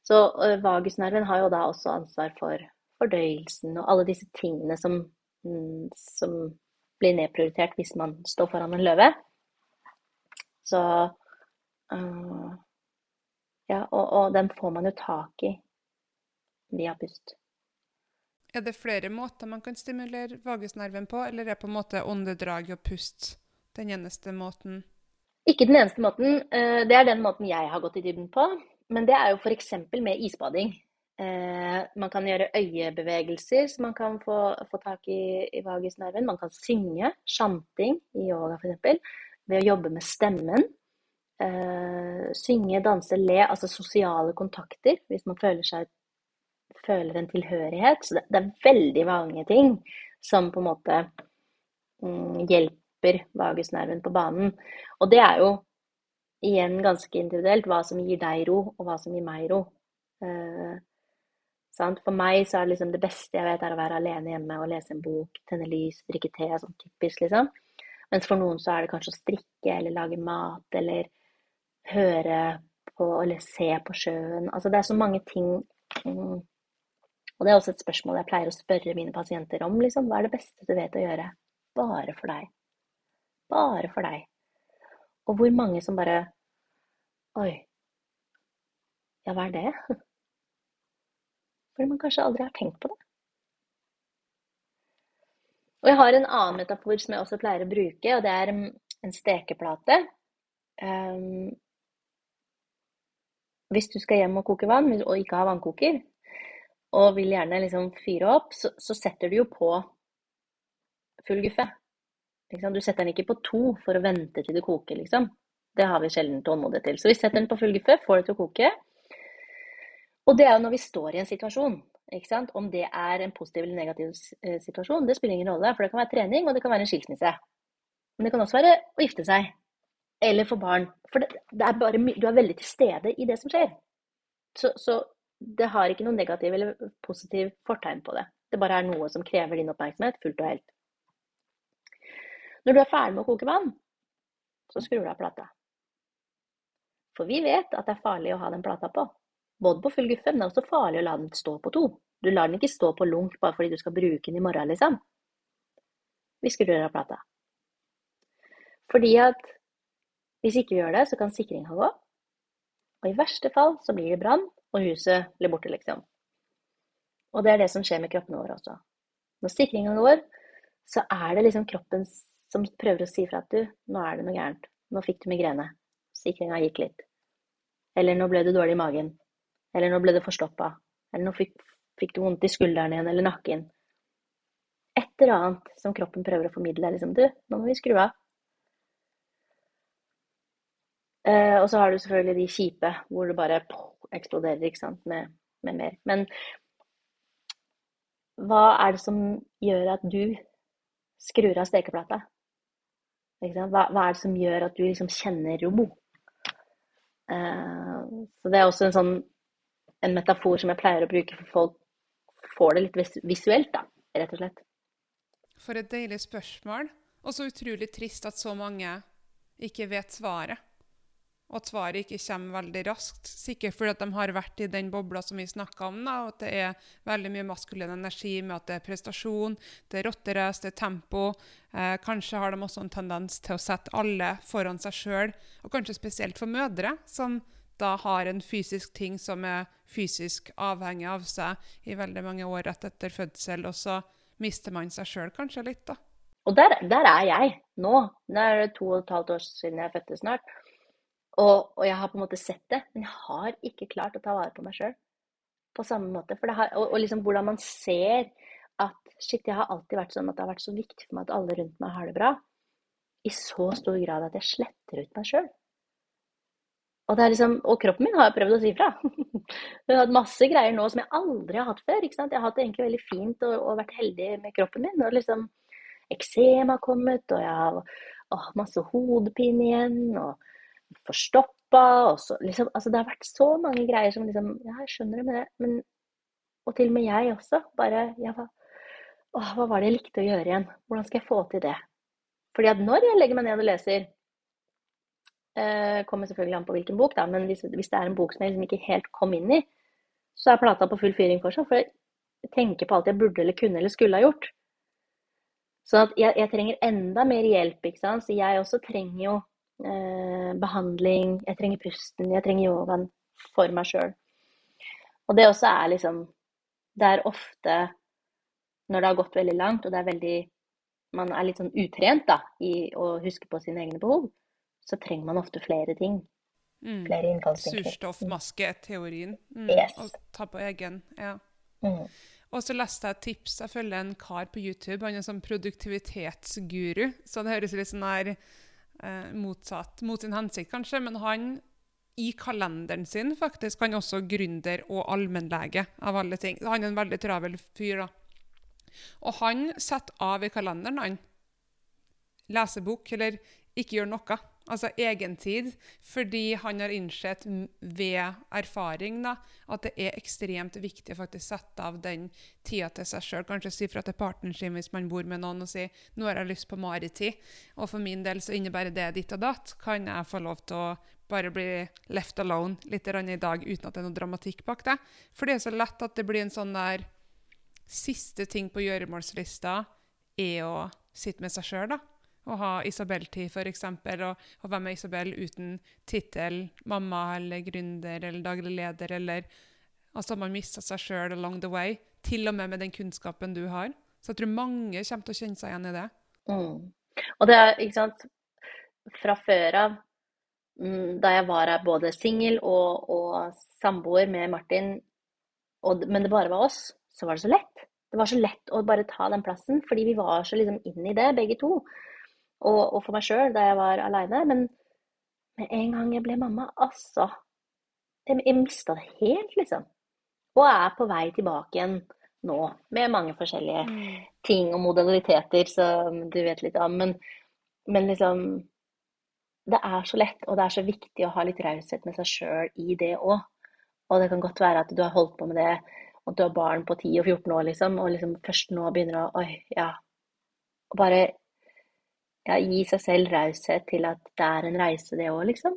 Så uh, vagusnerven har jo da også ansvar for fordøyelsen og alle disse tingene som, mm, som blir nedprioritert hvis man står foran en løve. Så uh, Ja, og, og den får man jo tak i via pust. Er det flere måter man kan stimulere vagusnerven på, eller er på en måte åndedrag og pust den eneste måten? Ikke den eneste måten. Eh, det er den måten jeg har gått i dybden på. Men det er jo f.eks. med isbading. Eh, man kan gjøre øyebevegelser så man kan få, få tak i, i vagusnerven. Man kan synge, sjanting i yoga f.eks. Ved å jobbe med stemmen. Eh, synge, danse, le. Altså sosiale kontakter. Hvis man føler seg føler en tilhørighet. Så det, det, er veldig mange ting som på en måte mm, hjelper vagusnerven på banen. Og det er jo igjen ganske individuelt hva som gir deg ro, og hva som gir meg ro. Eh, For meg så er liksom det beste jeg vet, er å være alene hjemme og lese en bok, tenne lys, drikke te, sånn typisk, liksom. Mens for noen så er det kanskje å strikke eller lage mat eller høre på eller se på sjøen. Altså det er så mange ting mm, og det er også et spørsmål jeg pleier å spørre mine pasienter om. Liksom, hva er det beste du vet å gjøre? Bare for deg. Bare for deg. Og hvor mange som bare Oi. Ja, hva er det? Fordi man kanskje aldri har tenkt på det. Og jeg har en annen metafor som jeg også pleier å bruke, og det er mm, en stekeplate. Um, hvis du skal hjem og koke vann, og ikke ha vannkoker, og vil gjerne liksom fyre opp, så, så setter du jo på full guffe. Du setter den ikke på to for å vente til det koker, liksom. Det har vi sjelden tålmodighet til. Så vi setter den på full guffe, får det til å koke. Og det er jo når vi står i en situasjon. Om det er en positiv eller negativ eh, situasjon, det spiller ingen rolle. For det kan være trening, og det kan være en skilsmisse. Men det kan også være å gifte seg. Eller få barn. For det, det er bare, du er veldig til stede i det som skjer. Så, så det har ikke noe negativ eller positiv fortegn på det. Det bare er noe som krever din oppmerksomhet fullt og helt. Når du er ferdig med å koke vann, så skrur du av plata. For vi vet at det er farlig å ha den plata på. Både på full guffe, men det er også farlig å la den stå på to. Du lar den ikke stå på lunk bare fordi du skal bruke den i morgen, liksom. Hvisker du av plata. Fordi at hvis ikke vi gjør det, så kan sikringa gå. Og i verste fall så blir det brann, og huset blir borte, liksom. Og det er det som skjer med kroppene våre også. Når sikringa går, så er det liksom kroppen som prøver å si fra at du, nå er det noe gærent. Nå fikk du migrene. Sikringa gikk litt. Eller nå ble du dårlig i magen. Eller nå ble det forstoppa. Eller nå fikk, fikk, du vondt i skulderen igjen eller nakken. Et eller annet som kroppen prøver å formidle. Liksom, du, nå må vi skru av. Eh, og så har du selvfølgelig de kjipe hvor det bare eksploderer ikke sant, med, med, mer. Men hva er det som gjør at du skrur av stekeplata? Hva, hva er det som gjør at du liksom kjenner ro? Eh, så det er også en sånn en metafor som jeg pleier å bruke for folk får det litt vis visuelt, da, rett og slett. For et deilig spørsmål. Og så utrolig trist at så mange ikke vet svaret. Og at svaret ikke kommer veldig raskt. Sikkert fordi at de har vært i den bobla som vi snakka om. Da, og at det er veldig mye maskulin energi med at det er prestasjon, det er rotterace, det er tempo. Eh, kanskje har de også en tendens til å sette alle foran seg sjøl, og kanskje spesielt for mødre, som da har en fysisk ting som er fysisk avhengig av seg i veldig mange år rett etter fødsel, og så mister man seg sjøl kanskje litt, da. Og der, der, er jeg nå. Det er to og et halvt år siden jeg fødte snart. Og, og, jeg har på en måte sett det, men jeg har ikke klart å ta vare på meg sjøl på samme måte. Har, og, og, liksom hvordan man ser at shit, jeg har alltid vært sånn at det har vært så viktig for meg at alle rundt meg har det bra. I så stor grad at jeg sletter ut meg sjøl. Og, liksom, og, kroppen min har jeg prøvd å si fra. jeg har hatt masse greier nå som jeg aldri har hatt før. Jeg har hatt det egentlig veldig fint og, og, vært heldig med kroppen min. Og liksom Eksem har kommet, og jeg har å, masse hodepine igjen. Og forstoppa. Og så, liksom, altså, det har vært så mange greier som liksom Ja, jeg skjønner det, men, men Og til og med jeg også. Bare ja, hva, å, hva var det jeg likte å gjøre igjen? Hvordan skal jeg få til det? Fordi at når jeg legger meg ned og leser Eh, kommer selvfølgelig an på hvilken bok, da, men hvis, hvis, det er en bok som jeg liksom ikke helt kom inn i, så er plata på full fyring fortsatt. For jeg tenker på alt jeg burde eller kunne eller skulle ha gjort. Så jeg, jeg, trenger enda mer hjelp. ikke sant? Så jeg også trenger jo eh, behandling, jeg trenger pusten, jeg trenger yogaen for meg sjøl. Og det også er liksom Det er ofte når det har gått veldig langt, og det er veldig Man er litt sånn utrent da, i å huske på sine egne behov så trenger man ofte flere ting. Mm. Flere innfallsvinkler. Surstoffmasketeorien. Mm. Yes. Og ta på egen. Ja. Mm. Og så leste jeg et tips. Jeg følger en kar på YouTube. Han er sånn produktivitetsguru. Så det høres litt sånn her eh, motsatt mot sin hensikt, kanskje. Men han i kalenderen sin faktisk han er også gründer og allmennlege, av alle ting. Han er en veldig travel fyr, da. Og han setter av i kalenderen, han. Lesebok, eller ikke gjør noe altså egentid, fordi han har innsett ved erfaring da, at det er ekstremt viktig å faktisk sette av den tida til seg sjøl. Kanskje si fra til partneren sin hvis man bor med noen og si nå har jeg lyst på maritid, og for min del så innebærer det ditt og datt. Kan jeg få lov til å bare bli left alone litt i dag uten at det er noe dramatikk bak det? For det er så lett at det blir en sånn der siste ting på gjøremålslista er å sitte med seg sjøl, da å ha Isabel-tid, f.eks. Og, og være med Isabel uten tittel mamma eller gründer eller daglig leder, eller altså man mister seg sjøl along the way. Til og med med den kunnskapen du har. Så jeg tror mange kommer til å kjenne seg igjen i det. Mm. Og det er, ikke sant Fra før av, mm, da jeg var her både singel og, og samboer med Martin, og, men det bare var oss, så var det så lett. Det var så lett å bare ta den plassen, fordi vi var så liksom inn i det, begge to og, og for meg sjøl da jeg var aleine. Men med en gang jeg ble mamma, altså Jeg, jeg mista det helt, liksom. Og er på vei tilbake igjen nå, med mange forskjellige mm. ting og modaliteter som du vet litt om. Men, men liksom Det er så lett, og det er så viktig å ha litt raushet med seg sjøl i det òg. Og det kan godt være at du har holdt på med det, og du har barn på 10 og 14 år, liksom, og liksom først nå begynner å Oi, ja. Og bare ja, gi seg selv raushet til at det er en reise, det òg, liksom.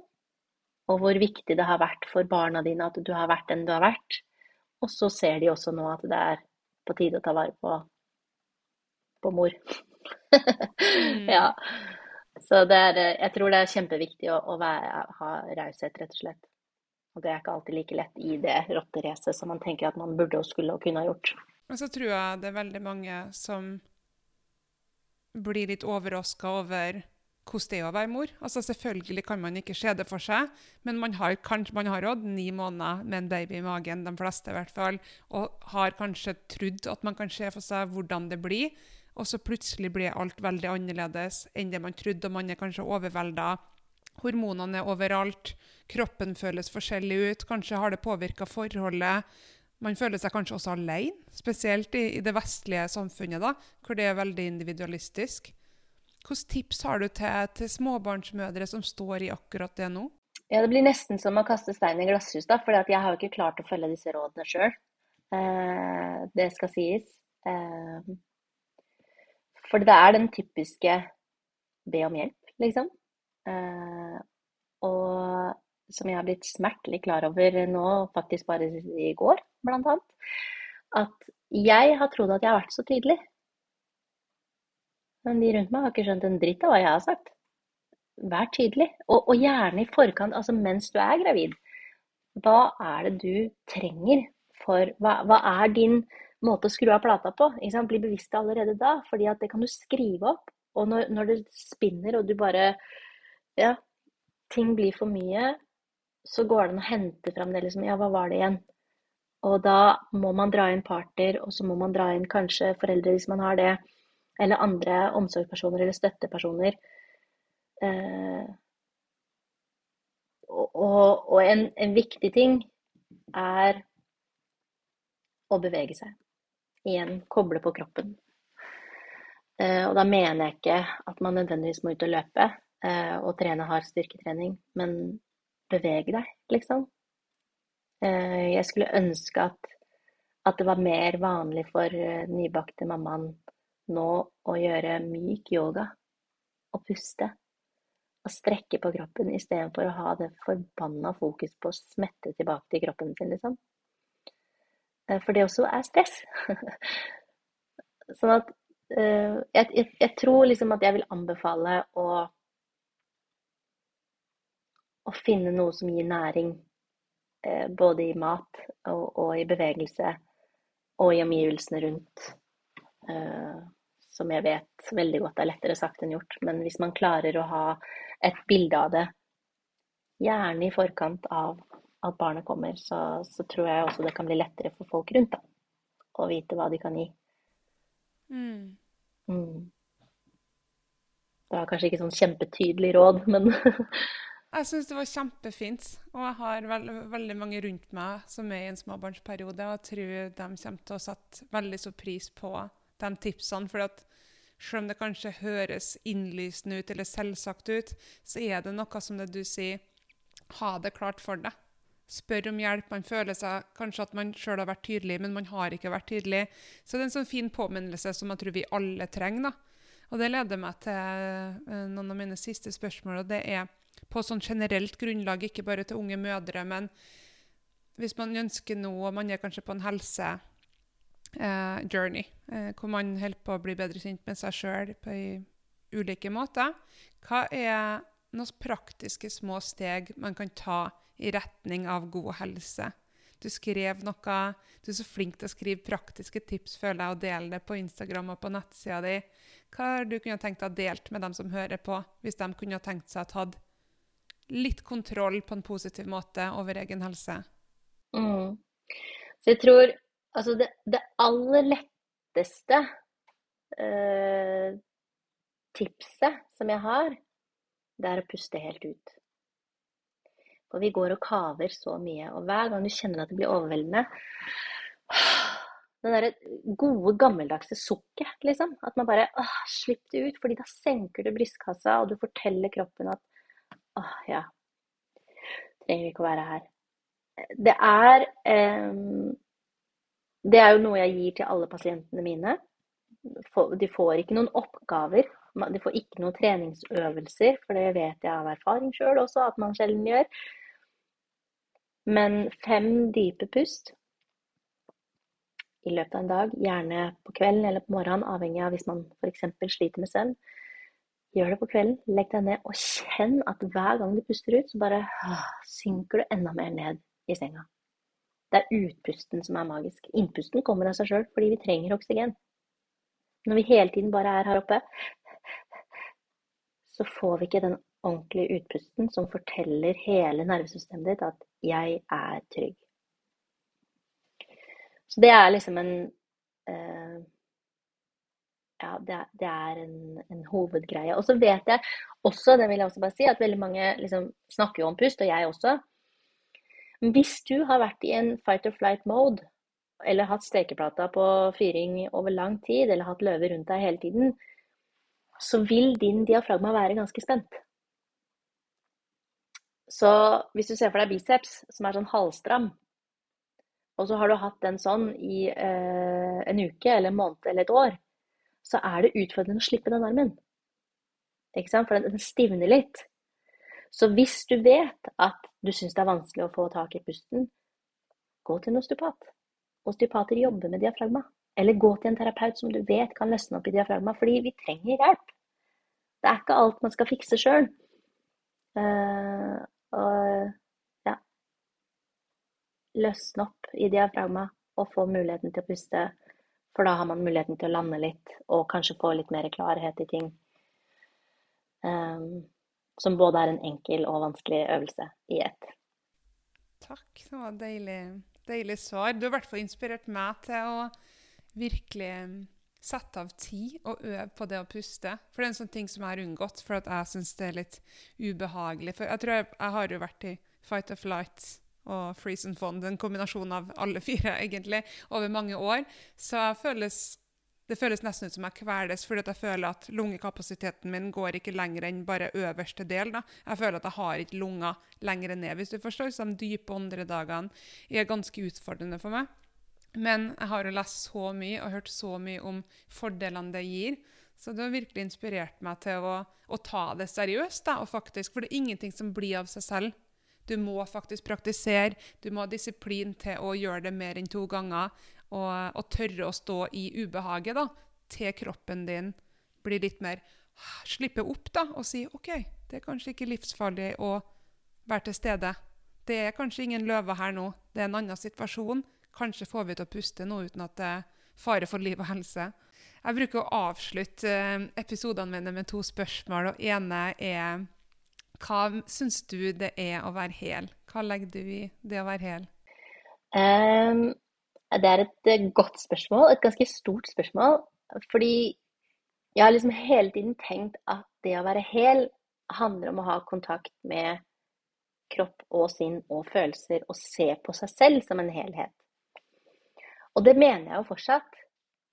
Og hvor viktig det har vært for barna dine at du har vært den du har vært. Og så ser de også nå at det er på tide å ta vare på, på mor. mm. Ja. Så det er, jeg tror det er kjempeviktig å, å være, ha raushet, rett og slett. Og det er ikke alltid like lett i det rotteracet som man tenker at man burde og skulle og kunne ha gjort. Men så tror jeg det er veldig mange som blir litt overraska over hvordan det er å være mor. Altså Selvfølgelig kan man ikke se det for seg, men man har kanskje man har hatt ni måneder med en baby i magen, de fleste i hvert fall, og har kanskje trodd at man kan se for seg hvordan det blir. Og så plutselig blir alt veldig annerledes enn det man trodde, og man er kanskje overvelda. Hormonene er overalt, kroppen føles forskjellig ut, kanskje har det påvirka forholdet. Man føler seg kanskje også alene, spesielt i, i det vestlige samfunnet, da, hvor det er veldig individualistisk. Hvilke tips har du til, til småbarnsmødre som står i akkurat det nå? Ja, Det blir nesten som å kaste stein i glasshus, da, for jeg har jo ikke klart å følge disse rådene sjøl. Eh, det skal sies. Eh, for det er den typiske be om hjelp, liksom. Eh, og som jeg har blitt smertelig klar over nå, faktisk bare i går, blant annet, at jeg har trodd at jeg har vært så tydelig. Men de rundt meg har ikke skjønt en dritt av hva jeg har sagt. Vær tydelig, og, og gjerne i forkant, altså mens du er gravid. Hva er det du trenger for Hva, hva er din måte å skru av plata på? Bli bevisst allerede da, fordi det kan du skrive opp. Og når, når det spinner og du bare Ja, ting blir for mye, så går det an å hente fram det liksom Ja, hva var det igjen? Og da må man dra inn parter, og så må man dra inn kanskje foreldre hvis man har det, eller andre omsorgspersoner eller støttepersoner. Eh, og, og, en, en, viktig ting er å bevege seg. Igjen koble på kroppen. Eh, og da mener jeg ikke at man nødvendigvis må ut og løpe eh, og trene hard styrketrening, men bevege deg, liksom. Eh, jeg skulle ønske at, at det var mer vanlig for eh, nybakte mammaen nå å gjøre myk yoga og puste. Og strekke på kroppen istedenfor å ha det forbanna fokus på å smette tilbake til kroppen sin, liksom. Eh, for det også er stress. sånn at jeg, jeg, jeg, tror liksom at jeg vil anbefale å, å finne noe som gir næring Eh, både i mat og, og, i bevegelse og i omgivelsene rundt. Eh, som jeg vet veldig godt er lettere sagt enn gjort. Men hvis man klarer å ha et bilde av det, gjerne i forkant av at barnet kommer, så, så tror jeg også det kan bli lettere for folk rundt da, å vite hva de kan gi. Mm. Mm. Det var kanskje ikke sånn kjempetydelig råd, men Jeg syns det var kjempefint. Og jeg har veld, veldig mange rundt meg som er i en småbarnsperiode, og jeg tror de kommer til å sette veldig så pris på de tipsene. For at selv om det kanskje høres innlysende ut eller selvsagt ut, så er det noe som det du sier, ha det klart for deg. Spør om hjelp. Man føler seg kanskje at man sjøl har vært tydelig, men man har ikke vært tydelig. Så det er en sånn fin påminnelse som jeg tror vi alle trenger. da. Og det leder meg til eh, noen av mine siste spørsmål, og det er på sånn generelt grunnlag, ikke bare til unge mødre. Men hvis man ønsker noe, og man er kanskje på en helse-journey, eh, eh, hvor man holder på å bli bedre kjent med seg sjøl på ulike måter, hva er noen praktiske små steg man kan ta i retning av god helse? Du skrev noe Du er så flink til å skrive praktiske tips, føler jeg, og dele det på Instagram og på nettsida di. Hva har du kunne tenkt deg å delt med dem som hører på, hvis de kunne tenkt seg å ta litt kontroll på en positiv måte over egen helse? Mm. Så jeg tror altså det, det aller letteste eh, tipset som jeg har, det er å puste helt ut. For vi går og kaver så mye, og hver gang du kjenner at det blir overveldende Det derre gode, gammeldagse sukket, liksom. At man bare åh, Slipp det ut, fordi da senker du brystkassa, og du forteller kroppen at Åh, ja. Trenger ikke å være her. Det er eh, Det er jo noe jeg gir til alle pasientene mine. De får ikke noen oppgaver. De får ikke noen treningsøvelser, for det vet jeg av erfaring sjøl også at man sjelden gjør. Men fem dype pust i løpet av en dag, gjerne på kvelden eller på morgenen, avhengig av hvis man f.eks. sliter med søvn, Gjør det på kvelden. Legg deg ned og kjenn at hver gang du puster ut, så bare synker du enda mer ned i senga. Det er utpusten som er magisk. Innpusten kommer av seg sjøl fordi vi trenger oksygen. Når vi hele tiden bare er her oppe, så får vi ikke den ordentlige utpusten som forteller hele nervesystemet ditt at 'jeg er trygg'. Så det er liksom en eh, ja, det, det er en, en, hovedgreie. Og så vet jeg også, det vil jeg også bare si, at veldig mange liksom, snakker jo om pust, og jeg også. Hvis du har vært i en fight or flight mode eller hatt stekeplata på fyring over lang tid, eller hatt løver rundt deg hele tiden, så vil din diafragma være ganske spent. Så hvis du ser for deg biceps som er sånn halvstram, og så har du hatt den sånn i eh, en uke eller en måned eller et år, så er det utfordrende å slippe den armen. Ikke sant? For den, den stivner litt. Så hvis du vet at du syns det er vanskelig å få tak i pusten, gå til en osteopat. Osteopater jobber med diafragma. Eller gå til en terapeut som du vet kan løsne opp i diafragma, fordi vi trenger hjelp. Det er ikke alt man skal fikse sjøl. Uh, og ja Løsne opp i diafragma og få muligheten til å puste. For da har man muligheten til å lande litt og kanskje få litt mer klarhet i ting. Um, som både er en enkel og vanskelig øvelse i ett. Takk. Det var deilig, deilig svar. Du har i hvert fall inspirert meg til å virkelig sette av tid og øve på det å puste. For det er en sånn ting som jeg har unngått, for jeg syns det er litt ubehagelig. For jeg tror jeg, jeg har jo vært i fight of flight og freeze and fond, en kombinasjon av alle fire, egentlig, over mange år. Så føles, det føles nesten ut som jeg kveles, fordi jeg føler at lungekapasiteten min går ikke lenger enn bare øverste del. Da. Jeg føler at jeg har ikke lunger lenger ned, hvis du forstår. Så de dype åndredagene er ganske utfordrende for meg. Men jeg har jo lest så mye og hørt så mye om fordelene det gir. Så det har virkelig inspirert meg til å, å ta det seriøst. Da, faktisk, for det er ingenting som blir av seg selv. Du må faktisk praktisere. Du må ha disiplin til å gjøre det mer enn to ganger. Og, og tørre å stå i ubehaget da, til kroppen din blir litt mer Slippe opp da, og si OK, det er kanskje ikke livsfarlig å være til stede. Det er kanskje ingen løver her nå. Det er en annen situasjon. Kanskje får vi til å puste nå uten at det er fare for liv og helse. Jeg bruker å avslutte eh, episodene mine med to spørsmål. og ene er hva syns du det er å være hel? Hva legger du i det å være hel? Um, det er et eh, godt spørsmål, et ganske stort spørsmål. Fordi jeg har liksom hele tiden tenkt at det å være hel handler om å ha kontakt med kropp og sinn og følelser, og se på seg selv som en helhet. Og det mener jeg jo fortsatt.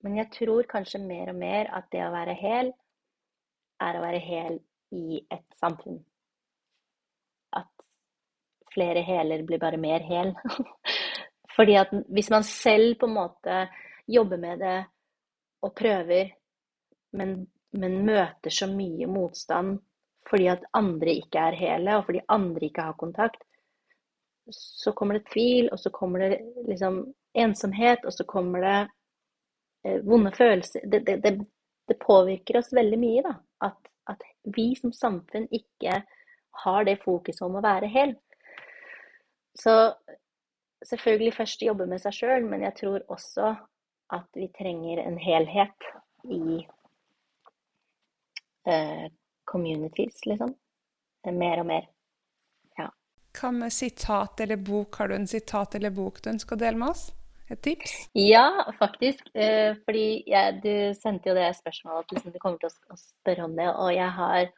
Men jeg tror kanskje mer og mer at det å være hel, er å være hel i et samfunn. Flere heler blir bare mer hel. Fordi at hvis man selv på en måte jobber med det og prøver, men, men møter så mye motstand fordi at andre ikke er hele, og fordi andre ikke har kontakt, så kommer det tvil, og så kommer det liksom ensomhet, og så kommer det eh, vonde følelser det, det, det, det, påvirker oss veldig mye, da. At, at, vi som samfunn ikke har det fokuset om å være hel. Så selvfølgelig først jobbe med seg sjøl, men jeg tror også at vi trenger en helhet i eh, communities, liksom. Mer og mer. Hva med sitat eller bok? Har du en sitat eller bok du ønsker å dele med oss? Et tips? Ja, faktisk. Eh, fordi jeg, du sendte jo det spørsmålet at du kommer til å, spørre om det. Og jeg har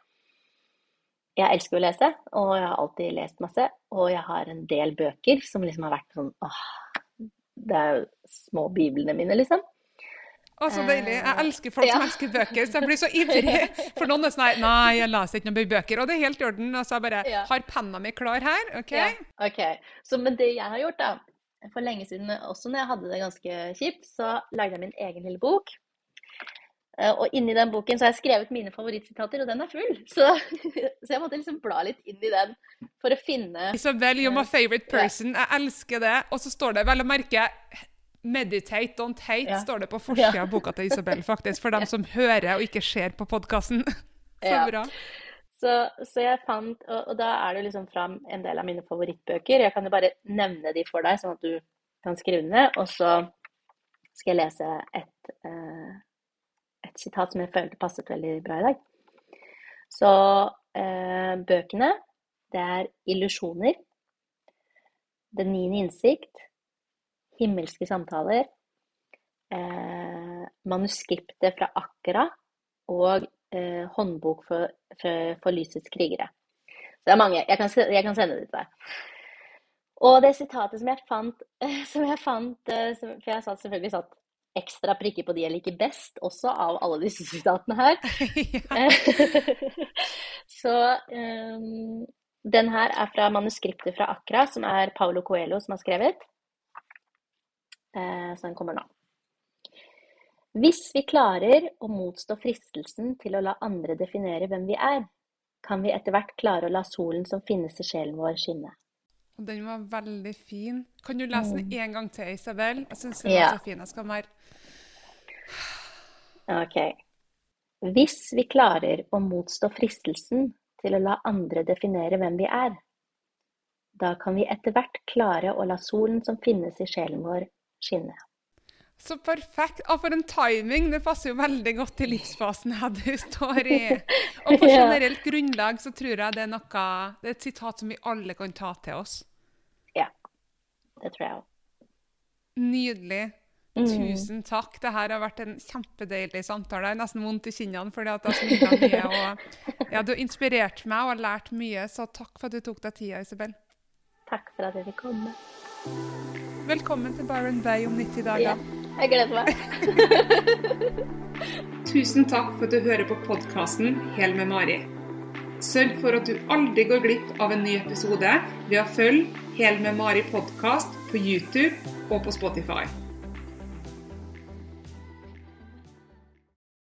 Jeg elsker å lese, og jeg har alltid lest masse. Og jeg har en del bøker som liksom har vært sånn åh, Det er jo små biblene mine, liksom. Å, så deilig. Jeg elsker folk ja. som elsker bøker, så jeg blir så ivrig. For noen er sånn Nei, jeg leser ikke noen bøker. Og det er helt i orden. Altså, jeg bare ja. har penna mi klar her. OK? Ja. ok. Så men det jeg har gjort, da For lenge siden, også når jeg hadde det ganske kjipt, så lagde jeg min egen lille bok. Eh, og inni den boken så har jeg skrevet mine favorittsitater, og den er full. Så, så, jeg måtte liksom bla litt inn i den for å finne Isabel, you're my favorite person. Jeg elsker det. Og så står det vel å merke 'Meditate, don't hate' ja. står det på forsida ja. av boka til Isabel, faktisk. For dem som hører og ikke ser på podkasten. så bra. Så, så, jeg fant og, og, da er det liksom fram en del av mine favorittbøker. Jeg kan jo bare nevne de for deg, sånn at du kan skrive ned. Og så skal jeg lese et, uh, et sitat som jeg følte passet veldig bra i dag. Så eh, bøkene, det er 'Illusjoner', 'Den niende innsikt', himmelske samtaler, eh, manuskriptet fra Akra og eh, håndbok for, for, for, lysets krigere. Så det er mange. Jeg kan, jeg kan sende det til deg. Og det sitatet som jeg fant, som jeg fant eh, som, For jeg satt, selvfølgelig satt ekstra prikker på de jeg liker best, også av alle disse sitatene her. Så um, den her er fra manuskriptet fra Akra, som er Paulo Coelho som har skrevet. Uh, så den kommer nå. Hvis vi klarer å motstå fristelsen til å la andre definere hvem vi er, kan vi etter hvert klare å la solen som finnes i sjelen vår, skinne. Og den var veldig fin. Kan du lese den en gang til, Isabel? Jeg syns den Ja. var så fin. Jeg skal mer Ok. Hvis vi klarer å motstå fristelsen til å la andre definere hvem vi er, da kan vi etter hvert klare å la solen som finnes i sjelen vår, skinne. Så perfekt. Og for en timing! Det passer jo veldig godt til livsfasen jeg du står i. Og på generelt grunnlag så tror jeg det er noe Det er et sitat som vi alle kan ta til oss. Ja, det tror jeg òg. Nydelig. Mm. Tusen takk. Dette har vært en kjempedeilig samtale. Jeg har nesten vondt i kinnene fordi at jeg smilet mye. Og, ja, du har inspirert meg og lært mye, så takk for at du tok deg tida, Isabel. Takk for at jeg fikk komme. Velkommen til Byron Bay om 90 dager. Ja, jeg gleder meg. Tusen takk for at du hører på podkasten Hel med Mari. Sørg for at du aldri går glipp av en ny episode ved å følge Hel med Mari podkast på YouTube og på Spotify.